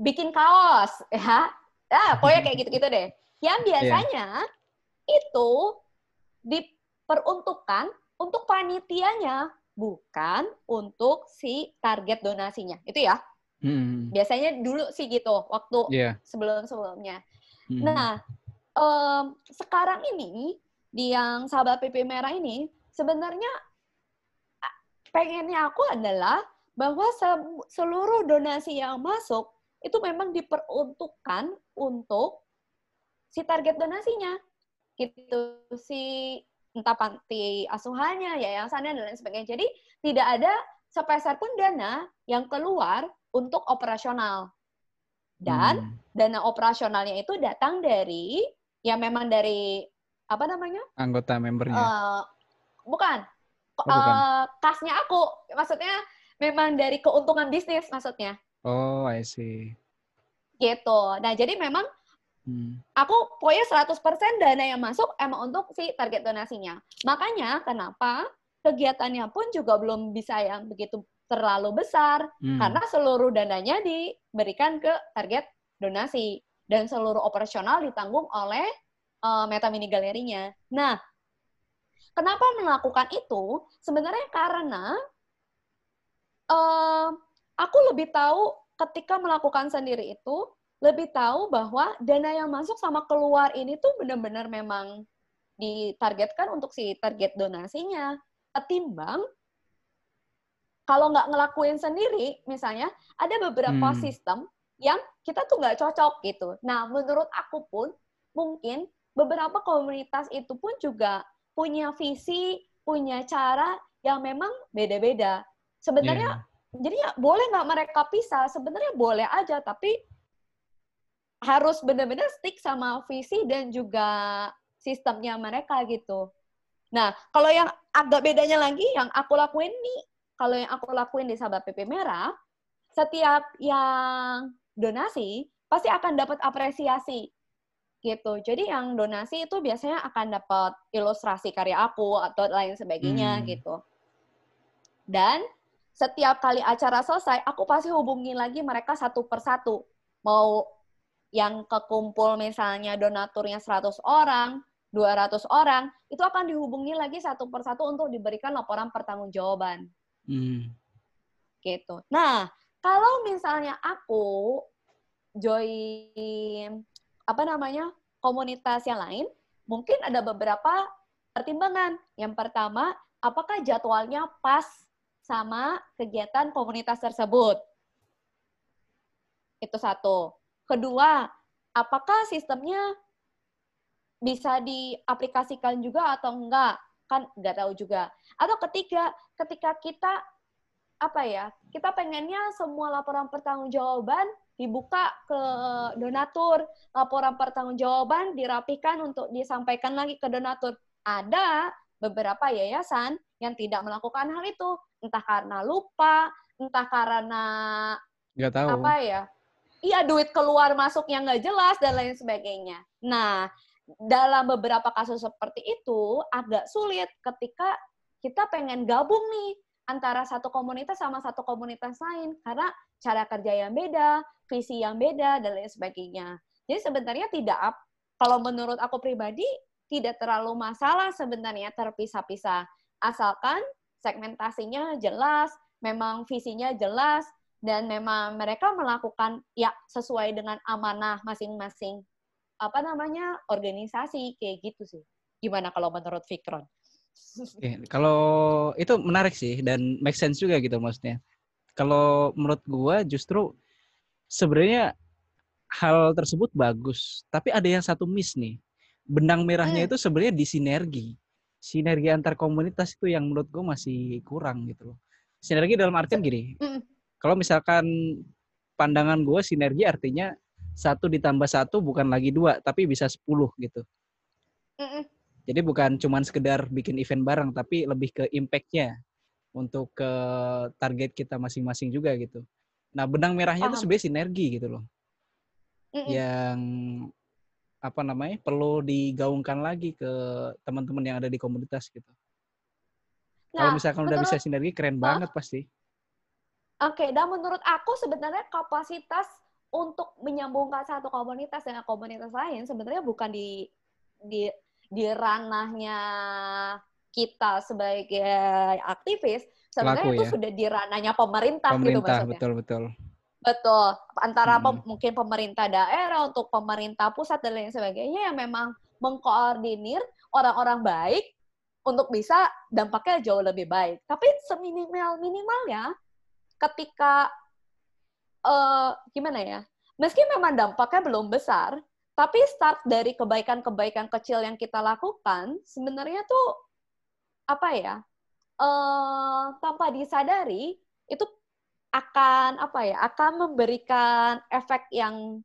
bikin kaos ya ah pokoknya kayak gitu-gitu deh yang iya. biasanya yeah. itu diperuntukkan untuk panitianya bukan untuk si target donasinya itu ya hmm. biasanya dulu sih gitu waktu yeah. sebelum sebelumnya hmm. nah um, sekarang ini di yang sahabat PP merah ini sebenarnya pengennya aku adalah bahwa seluruh donasi yang masuk itu memang diperuntukkan untuk si target donasinya gitu si entah panti asuhannya, yayasannya dan lain sebagainya. Jadi tidak ada sepeser pun dana yang keluar untuk operasional. Dan hmm. dana operasionalnya itu datang dari ya memang dari apa namanya? Anggota membernya. Uh, bukan. Oh, bukan. Uh, kasnya aku. Maksudnya memang dari keuntungan bisnis maksudnya. Oh, I see. Gitu. Nah, jadi memang hmm. aku pokoknya 100% dana yang masuk emang untuk si target donasinya. Makanya kenapa kegiatannya pun juga belum bisa yang begitu terlalu besar hmm. karena seluruh dananya diberikan ke target donasi dan seluruh operasional ditanggung oleh uh, Meta Mini Galerinya. Nah, kenapa melakukan itu? Sebenarnya karena uh, aku lebih tahu ketika melakukan sendiri itu lebih tahu bahwa dana yang masuk sama keluar ini tuh benar-benar memang ditargetkan untuk si target donasinya. Ketimbang kalau nggak ngelakuin sendiri, misalnya ada beberapa hmm. sistem yang kita tuh nggak cocok gitu. Nah, menurut aku pun mungkin beberapa komunitas itu pun juga punya visi, punya cara yang memang beda-beda. Sebenarnya, yeah. jadi ya boleh nggak mereka pisah? Sebenarnya boleh aja, tapi harus benar-benar stick sama visi dan juga sistemnya mereka gitu. Nah, kalau yang agak bedanya lagi, yang aku lakuin nih, kalau yang aku lakuin di sahabat PP Merah, setiap yang donasi pasti akan dapat apresiasi gitu. Jadi yang donasi itu biasanya akan dapat ilustrasi karya aku atau lain sebagainya hmm. gitu. Dan setiap kali acara selesai, aku pasti hubungi lagi mereka satu persatu. Mau yang kekumpul misalnya donaturnya 100 orang, 200 orang, itu akan dihubungi lagi satu persatu untuk diberikan laporan pertanggungjawaban. Hmm. Gitu. Nah, kalau misalnya aku join apa namanya komunitas yang lain, mungkin ada beberapa pertimbangan. Yang pertama, apakah jadwalnya pas sama kegiatan komunitas tersebut? Itu satu. Kedua, apakah sistemnya bisa diaplikasikan juga atau enggak? Kan nggak tahu juga. Atau ketiga, ketika kita apa ya kita pengennya semua laporan pertanggungjawaban dibuka ke donatur laporan pertanggungjawaban dirapikan untuk disampaikan lagi ke donatur ada beberapa yayasan yang tidak melakukan hal itu entah karena lupa entah karena nggak tahu. apa ya? Iya duit keluar masuk yang nggak jelas dan lain sebagainya. Nah dalam beberapa kasus seperti itu agak sulit ketika kita pengen gabung nih antara satu komunitas sama satu komunitas lain karena cara kerja yang beda, visi yang beda dan lain sebagainya. Jadi sebenarnya tidak kalau menurut aku pribadi tidak terlalu masalah sebenarnya terpisah-pisah. Asalkan segmentasinya jelas, memang visinya jelas dan memang mereka melakukan ya sesuai dengan amanah masing-masing apa namanya organisasi kayak gitu sih. Gimana kalau menurut Fikron? Oke, kalau itu menarik sih dan make sense juga gitu maksudnya. Kalau menurut gua justru sebenarnya hal tersebut bagus, tapi ada yang satu miss nih. Benang merahnya hmm. itu sebenarnya di sinergi. Sinergi antar komunitas itu yang menurut gua masih kurang gitu loh. Sinergi dalam artian gini. Kalau misalkan pandangan gue sinergi artinya satu ditambah satu bukan lagi dua, tapi bisa sepuluh gitu. Jadi bukan cuma sekedar bikin event bareng, tapi lebih ke impact-nya untuk ke target kita masing-masing juga gitu. Nah benang merahnya itu sebenarnya sinergi gitu loh, yang apa namanya perlu digaungkan lagi ke teman-teman yang ada di komunitas gitu. Nah, Kalau misalkan menurut, udah bisa sinergi, keren huh? banget pasti. Oke, okay, dan menurut aku sebenarnya kapasitas untuk menyambungkan satu komunitas dengan komunitas lain sebenarnya bukan di di di ranahnya kita sebagai aktivis sebenarnya Laku, itu ya? sudah di ranahnya pemerintah, pemerintah gitu maksudnya. Betul betul. Betul. Antara hmm. pem, mungkin pemerintah daerah untuk pemerintah pusat dan lain sebagainya yang memang mengkoordinir orang-orang baik untuk bisa dampaknya jauh lebih baik. Tapi seminimal minimalnya ketika uh, gimana ya? Meski memang dampaknya belum besar, tapi start dari kebaikan-kebaikan kecil yang kita lakukan, sebenarnya tuh apa ya? Uh, tanpa disadari itu akan apa ya? Akan memberikan efek yang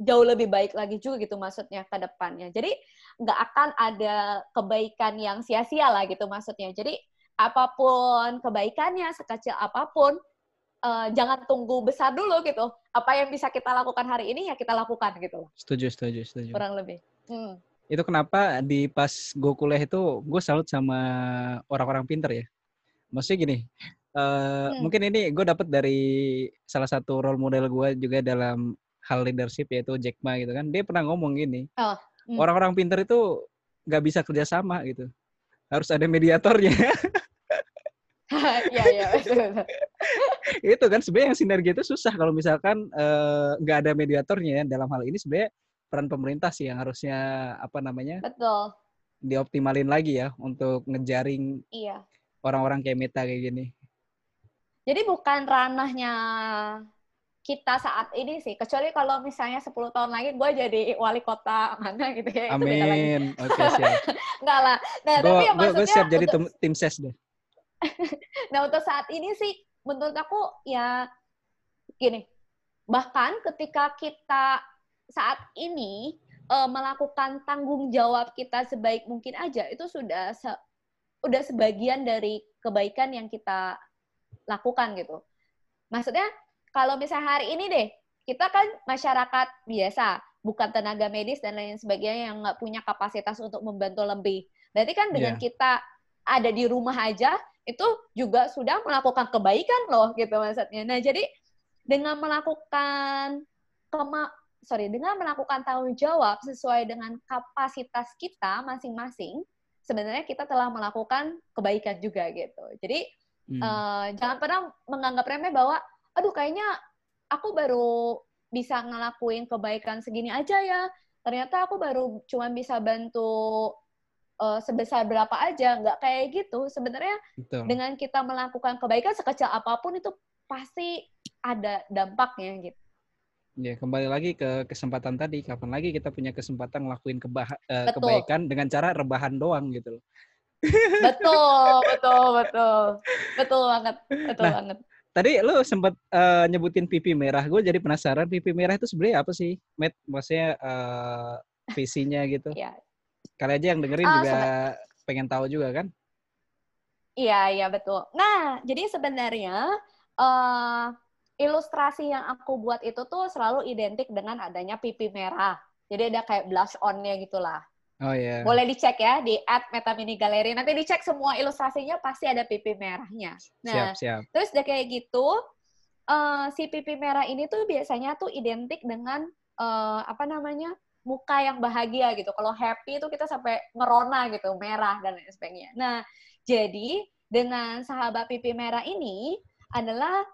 jauh lebih baik lagi juga gitu maksudnya ke depannya. Jadi nggak akan ada kebaikan yang sia-sia lah gitu maksudnya. Jadi apa pun kebaikannya sekecil apa pun uh, jangan tunggu besar dulu gitu. Apa yang bisa kita lakukan hari ini ya kita lakukan gitu Setuju, setuju, setuju. Kurang lebih. Hmm. Itu kenapa di pas gue kuliah itu gue salut sama orang-orang pinter ya. Maksudnya gini, uh, hmm. mungkin ini gue dapet dari salah satu role model gue juga dalam hal leadership yaitu Jack Ma gitu kan. Dia pernah ngomong gini, oh. hmm. orang-orang pinter itu nggak bisa kerjasama gitu. Harus ada mediatornya. <laughs> Iya, iya, itu kan sebenarnya yang sinergi itu susah kalau misalkan eh, nggak ada mediatornya ya. Dalam hal ini sebenarnya peran pemerintah sih yang harusnya apa namanya Betul. dioptimalin lagi ya untuk ngejaring Iya. orang-orang kayak Meta kayak gini. Jadi bukan ranahnya kita saat ini sih, kecuali kalau misalnya 10 tahun lagi gue jadi wali kota mana gitu ya, itu beda lagi. Amin. <laughs> Oke siap. Enggak lah. Nah, Gue tapi ya gue maksudnya siap jadi untuk- tim, tim ses deh. <laughs> Nah, untuk saat ini sih, menurut aku ya gini, bahkan ketika kita saat ini eh, melakukan tanggung jawab kita sebaik mungkin aja, itu sudah se- udah sebagian dari kebaikan yang kita lakukan gitu. Maksudnya, kalau misalnya hari ini deh, kita kan masyarakat biasa, bukan tenaga medis dan lain sebagainya yang nggak punya kapasitas untuk membantu lebih. Berarti kan dengan Iya. kita ada di rumah aja, itu juga sudah melakukan kebaikan loh gitu maksudnya. Nah jadi dengan melakukan kema sorry dengan melakukan tanggung jawab sesuai dengan kapasitas kita masing-masing, sebenarnya kita telah melakukan kebaikan juga gitu. Jadi Hmm. eh, jangan pernah menganggap remeh bahwa, aduh kayaknya aku baru bisa ngelakuin kebaikan segini aja ya. Ternyata aku baru cuma bisa bantu eh, sebesar berapa aja, nggak kayak gitu. Sebenarnya Betul. dengan kita melakukan kebaikan sekecil apa pun itu pasti ada dampaknya gitu. Ya, kembali lagi ke kesempatan tadi. Kapan lagi kita punya kesempatan ngelakuin keba- eh, kebaikan dengan cara rebahan doang gitu loh. Betul, betul, betul. Betul banget, betul Nah, banget. Tadi lu sempat eh, nyebutin pipi merah. Gue jadi penasaran pipi merah itu sebenarnya apa sih, Matt? Maksudnya eh, visinya gitu. Iya. Kali aja yang dengerin Ah, juga pengen tahu juga kan? Iya, iya betul. Nah, jadi sebenarnya eh ilustrasi yang aku buat itu tuh selalu identik dengan adanya pipi merah. Jadi ada kayak blush on-nya gitulah. Oh ya. Boleh dicek ya di @metaminigaleri. Nanti dicek semua ilustrasinya pasti ada pipi merahnya. Nah, Siap, siap. terus udah kayak gitu, eh, si pipi merah ini tuh biasanya tuh identik dengan eh, apa namanya muka yang bahagia gitu. Kalau happy itu kita sampai ngerona gitu, merah dan lain sebagainya. Nah, jadi dengan sahabat pipi merah ini adalah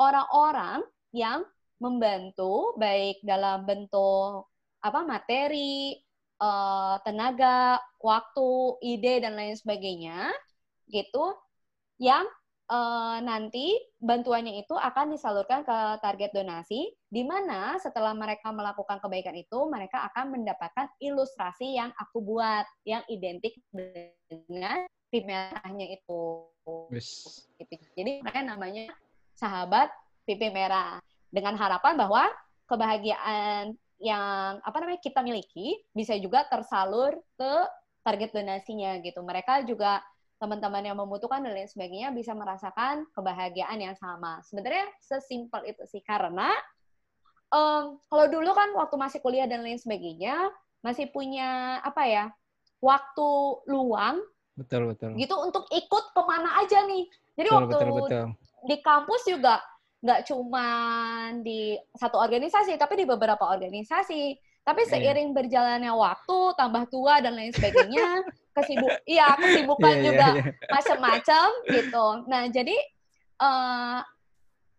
orang-orang yang membantu baik dalam bentuk apa materi, eh, tenaga, waktu, ide dan lain sebagainya gitu yang eh, nanti bantuannya itu akan disalurkan ke target donasi di mana setelah mereka melakukan kebaikan itu mereka akan mendapatkan ilustrasi yang aku buat yang identik dengan tim merahnya itu Wis. gitu. Jadi makanya namanya sahabat pipi merah dengan harapan bahwa kebahagiaan yang apa namanya kita miliki bisa juga tersalur ke target donasinya gitu. Mereka juga teman-teman yang membutuhkan dan lain sebagainya bisa merasakan kebahagiaan yang sama. Sebenarnya sesimpel itu sih karena em, kalau dulu kan waktu masih kuliah dan lain sebagainya masih punya apa ya waktu luang Betul, betul. gitu untuk ikut ke mana aja nih. Jadi Betul, waktu betul, betul. di kampus juga nggak cuma di satu organisasi, tapi di beberapa organisasi. Tapi seiring berjalannya waktu, tambah tua dan lain sebagainya, <laughs> kesibuk, iya kesibukan Iya, iya, juga iya. macam-macam gitu. Nah jadi eh,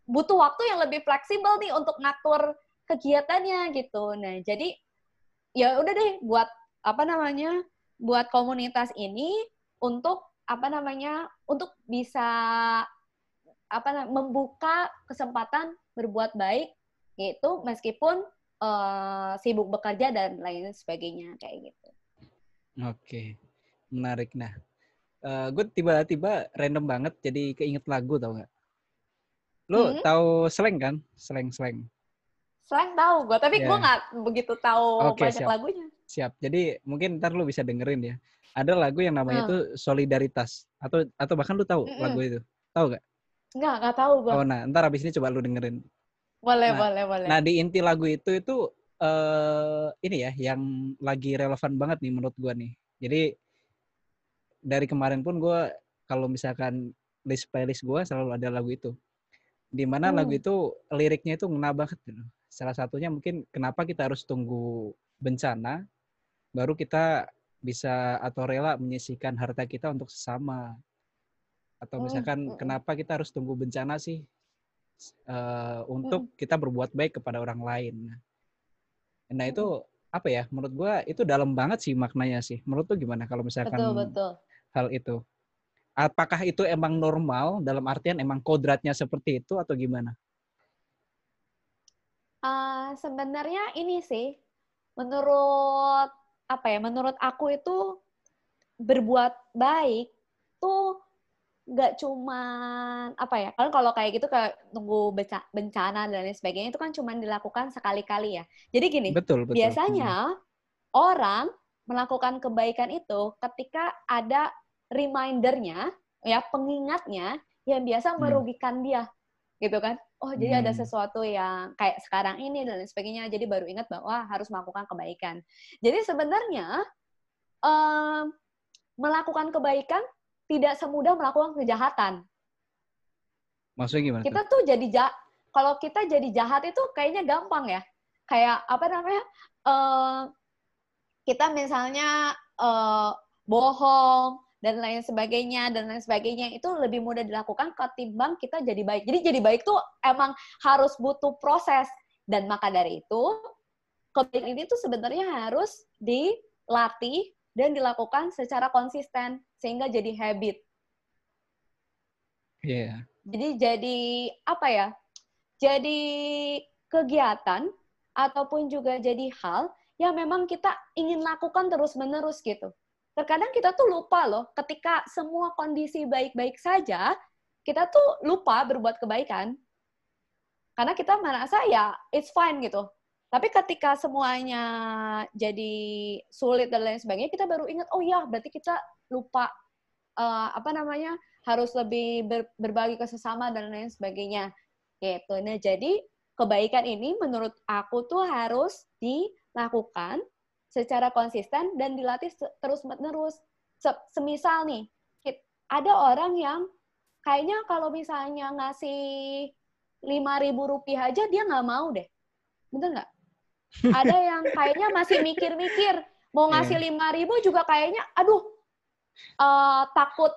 butuh waktu yang lebih fleksibel nih untuk ngatur kegiatannya gitu. Nah jadi ya udah deh buat apa namanya buat komunitas ini untuk apa namanya untuk bisa apa membuka kesempatan berbuat baik gitu meskipun eh, sibuk bekerja dan lain sebagainya kayak gitu. Oke, menarik. Nah, gue tiba-tiba random banget jadi keinget lagu tau nggak? Lu Hmm? tahu slang kan? Slang-slang. Selain tahu gue, tapi Ya. gue nggak begitu tahu Oke, banyak siap. lagunya. Siap. Jadi mungkin ntar lu bisa dengerin ya. Ada lagu yang namanya Hmm. itu Solidaritas atau atau bahkan lu tahu Mm-mm. lagu itu? Tahu nggak? Nggak, nggak tahu gue. Oh, nah, ntar abis ini coba lu dengerin. boleh, nah, boleh, boleh. Nah, di inti lagu itu itu eh ini ya yang lagi relevan banget nih menurut gua nih. Jadi dari kemarin pun gua kalau misalkan list playlist gua selalu ada lagu itu. Di mana lagu Hmm. itu liriknya itu ngena banget gitu. Salah satunya mungkin kenapa kita harus tunggu bencana baru kita bisa atau rela menyisihkan harta kita untuk sesama. Atau Hmm, misalkan kenapa kita harus tunggu bencana sih eh, untuk kita berbuat baik kepada orang lain. Nah itu apa ya? Menurut gua itu dalam banget sih maknanya sih. Menurut tuh gimana kalau misalkan Betul, betul. hal itu? Apakah itu emang normal dalam artian emang kodratnya seperti itu atau gimana? Ah, sebenarnya ini sih, menurut apa ya? Menurut aku itu berbuat baik tuh nggak cuman apa ya? Kan kalau kayak gitu kayak nunggu bencana dan lain sebagainya itu kan cuman dilakukan sekali-kali ya. Jadi gini, Betul, betul. Hmm. biasanya orang melakukan kebaikan itu ketika ada remindernya, ya pengingatnya yang biasa Hmm. merugikan dia, gitu kan? Oh jadi ada Hmm. sesuatu yang kayak sekarang ini dan lain sebagainya, jadi baru ingat bahwa harus melakukan kebaikan. Jadi sebenarnya em, melakukan kebaikan tidak semudah melakukan kejahatan. Maksudnya gimana Kita tuh? jadi ja- kalau kita jadi jahat itu kayaknya gampang ya. Kayak apa namanya? eh, kita misalnya eh, bohong dan lain sebagainya dan lain sebagainya itu lebih mudah dilakukan ketimbang kita jadi baik. Jadi jadi baik tuh emang harus butuh proses dan maka dari itu kebaikan ini tuh sebenarnya harus dilatih dan dilakukan secara konsisten sehingga jadi habit. Iya. Jadi jadi apa ya? Jadi kegiatan ataupun juga jadi hal yang memang kita ingin lakukan terus-menerus gitu. Terkadang kita tuh lupa loh, ketika semua kondisi baik-baik saja, kita tuh lupa berbuat kebaikan. Karena kita merasa ya it's fine gitu. Tapi ketika semuanya jadi sulit dan lain sebagainya, kita baru ingat, oh ya berarti kita lupa eh, apa namanya harus lebih ber- berbagi ke sesama dan lain sebagainya. Gitu. Nah, jadi kebaikan ini menurut aku tuh harus dilakukan secara konsisten dan dilatih terus-menerus. Se- Semisal nih, ada orang yang kayaknya kalau misalnya ngasih lima ribu rupiah aja dia nggak mau deh. Bener nggak? Ada yang kayaknya masih mikir-mikir mau ngasih lima ribu juga kayaknya, aduh, eh, takut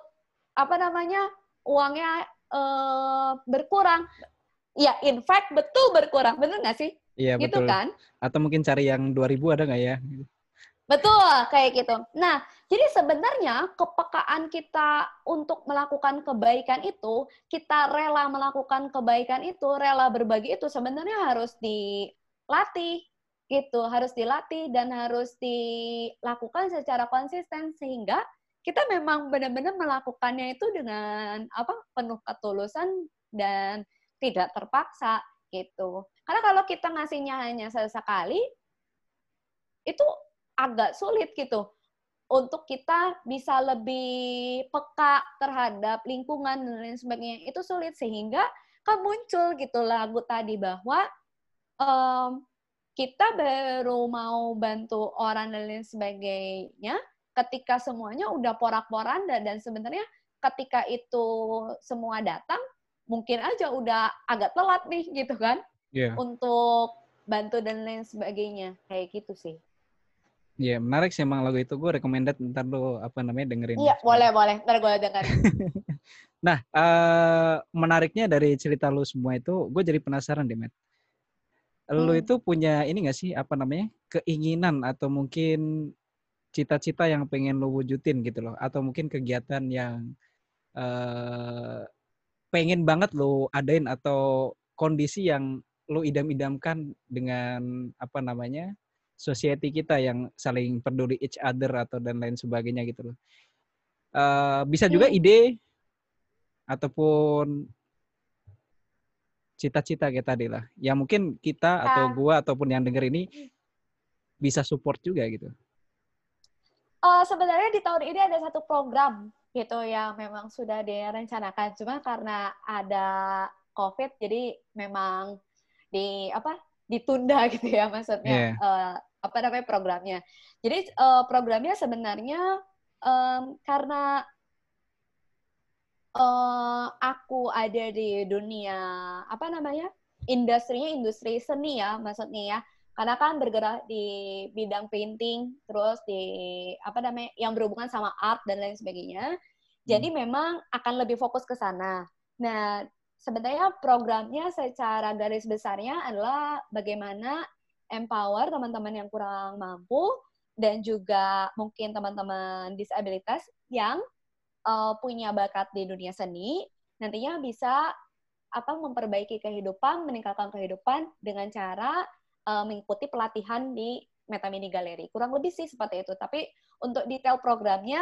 apa namanya uangnya eh, berkurang. Ya, in fact betul berkurang, bener nggak sih? Iya, Gitu betul. kan? Atau mungkin cari yang 2000 ada nggak ya? Betul, kayak gitu. Nah, jadi sebenarnya kepekaan kita untuk melakukan kebaikan itu, kita rela melakukan kebaikan itu, rela berbagi itu sebenarnya harus dilatih gitu, harus dilatih dan harus dilakukan secara konsisten sehingga kita memang benar-benar melakukannya itu dengan apa penuh ketulusan dan tidak terpaksa gitu. Karena kalau kita ngasihnya hanya sesekali, itu agak sulit gitu untuk kita bisa lebih peka terhadap lingkungan dan lain sebagainya itu sulit sehingga kan muncul gitu lagu tadi bahwa em, kita baru mau bantu orang dan lain sebagainya ketika semuanya udah porak-poranda dan sebenarnya ketika itu semua datang mungkin aja udah agak telat nih gitu kan Iya. untuk bantu dan lain sebagainya kayak gitu sih. Iya, menarik sih emang lagu itu. Gue recommended ntar lo apa namanya dengerin. Iya, boleh, boleh. Ntar gue dengerin. <laughs> Nah, eh menariknya dari cerita lu semua itu, gue jadi penasaran deh, Matt. Lu Hmm. itu punya ini gak sih, apa namanya, keinginan atau mungkin cita-cita yang pengen lu wujudin gitu loh, atau mungkin kegiatan yang eh pengen banget lu adain atau kondisi yang lu idam-idamkan dengan apa namanya society kita yang saling peduli each other atau dan lain sebagainya gitu loh. Eh bisa juga Hmm. ide ataupun cita-cita kayak tadi lah. Ya mungkin kita atau Ah. gua ataupun yang denger ini bisa support juga gitu. Eh, sebenarnya di tahun ini ada satu program gitu yang memang sudah direncanakan. Cuma karena ada COVID, jadi memang di apa ditunda <laughs> gitu ya maksudnya Iya. eh, apa namanya programnya. Jadi eh, programnya sebenarnya em, karena eh, aku ada di dunia apa namanya industrinya industri seni ya maksudnya ya karena kan bergerak di bidang painting terus di apa namanya yang berhubungan sama art dan lain sebagainya Jadi hmm. memang akan lebih fokus ke sana. Nah, sebenarnya programnya secara garis besarnya adalah bagaimana empower teman-teman yang kurang mampu dan juga mungkin teman-teman disabilitas yang uh, punya bakat di dunia seni nantinya bisa apa memperbaiki kehidupan, meningkatkan kehidupan dengan cara uh, mengikuti pelatihan di Meta Mini Gallery. Kurang lebih sih seperti itu. Tapi untuk detail programnya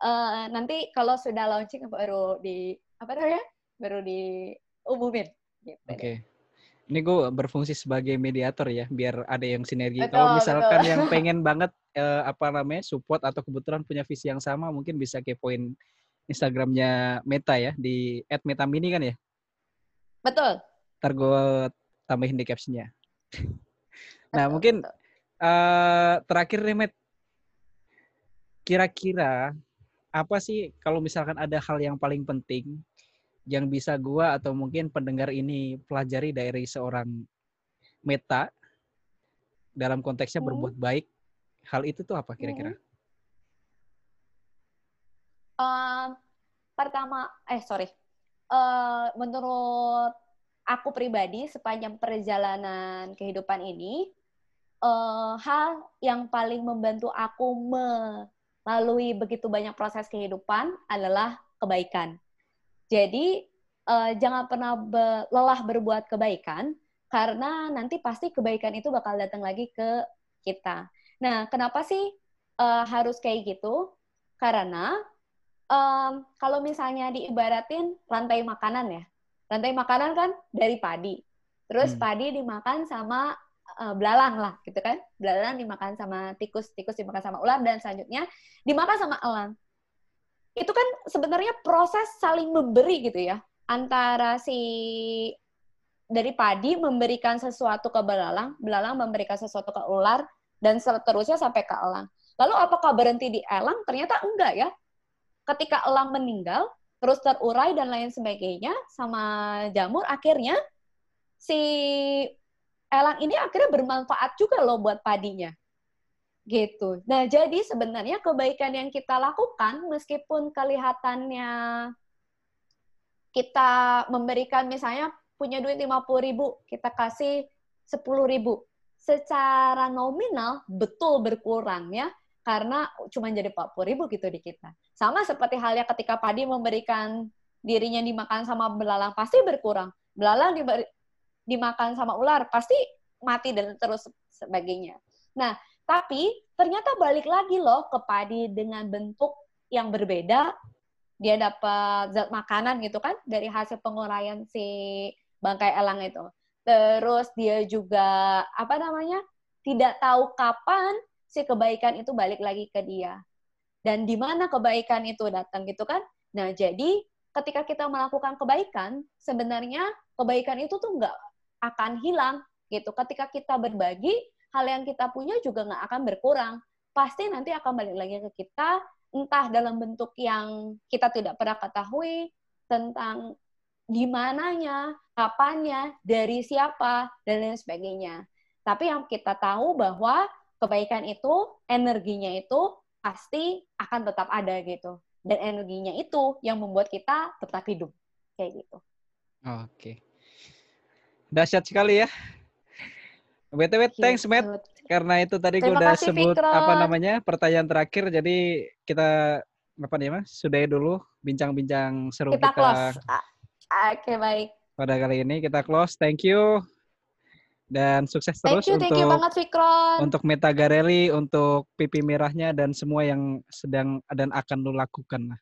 uh, nanti kalau sudah launching baru di apa namanya? baru diumumin gitu. Oke. Okay. Ini gue berfungsi sebagai mediator ya, biar ada yang sinergi. Betul, Kalau misalkan betul. yang <laughs> pengen banget uh, apa namanya support atau kebetulan punya visi yang sama, mungkin bisa kepoin Instagramnya Meta ya di @metamini kan ya? Betul. Ntar gue tambahin di captionnya. <laughs> nah betul, mungkin betul. Uh, terakhir nih Met, kira-kira apa sih kalau misalkan ada hal yang paling penting yang bisa gua atau mungkin pendengar ini pelajari dari seorang Meta dalam konteksnya hmm. berbuat baik, hal itu tuh apa kira-kira? Hmm uh, pertama, eh sorry, uh, menurut aku pribadi sepanjang perjalanan kehidupan ini, uh, hal yang paling membantu aku melalui begitu banyak proses kehidupan adalah kebaikan. Jadi uh, jangan pernah be lelah berbuat kebaikan karena nanti pasti kebaikan itu bakal datang lagi ke kita. Nah, kenapa sih uh, harus kayak gitu? Karena um, kalau misalnya diibaratin rantai makanan ya, rantai makanan kan dari padi, terus hmm. padi dimakan sama uh, belalang lah, gitu kan? Belalang dimakan sama tikus, tikus dimakan sama ular, dan selanjutnya dimakan sama elang. Itu kan sebenarnya proses saling memberi gitu ya, antara si dari padi memberikan sesuatu ke belalang, belalang memberikan sesuatu ke ular, dan seterusnya sampai ke elang. Lalu apakah berhenti di elang? Ternyata enggak ya ketika elang meninggal, terus terurai dan lain sebagainya sama jamur, akhirnya si elang ini akhirnya bermanfaat juga loh buat padinya. Gitu. Nah, jadi sebenarnya kebaikan yang kita lakukan meskipun kelihatannya kita memberikan misalnya punya duit 50 ribu, kita kasih 10 ribu. Secara nominal betul berkurang ya, karena cuma jadi 40 ribu gitu di kita. Sama seperti halnya ketika padi memberikan dirinya dimakan sama belalang, pasti berkurang. Belalang diberi, dimakan sama ular, pasti mati dan terus sebagainya. Nah, tapi ternyata balik lagi loh ke padi dengan bentuk yang berbeda. Dia dapat zat makanan gitu kan dari hasil penguraian si bangkai elang itu. Terus dia juga apa namanya? tidak tahu kapan si kebaikan itu balik lagi ke dia. Dan di mana kebaikan itu datang gitu kan? Nah, jadi ketika kita melakukan kebaikan, sebenarnya kebaikan itu tuh nggak akan hilang gitu. Ketika kita berbagi, hal yang kita punya juga nggak akan berkurang. Pasti nanti akan balik lagi ke kita, entah dalam bentuk yang kita tidak pernah ketahui tentang di mananya, kapannya, dari siapa, dan lain sebagainya. Tapi yang kita tahu bahwa kebaikan itu, energinya itu pasti akan tetap ada gitu. Dan energinya itu yang membuat kita tetap hidup. Kayak gitu. Oke. Dahsyat sekali ya. BTW, thanks, Matt. Karena itu tadi gue udah kasih, sebut Fikron. apa namanya pertanyaan terakhir, jadi kita apa nih mas? Sudahi dulu bincang-bincang seru kita. Kita close. Oke, okay, baik. Pada kali ini kita close. Thank you dan sukses terus thank you, untuk thank you banget Fikron. untuk Meta Garelli, untuk pipi merahnya dan semua yang sedang dan akan lo lakukan lah.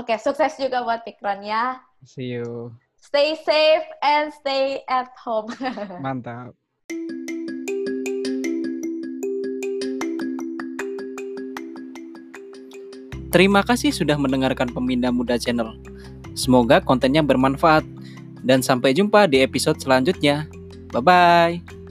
Oke, sukses juga buat Fikron ya. See you. Stay safe and stay at home. <laughs> Mantap. Terima kasih sudah mendengarkan Pemindah Muda Channel. Semoga kontennya bermanfaat dan sampai jumpa di episode selanjutnya. Bye-bye!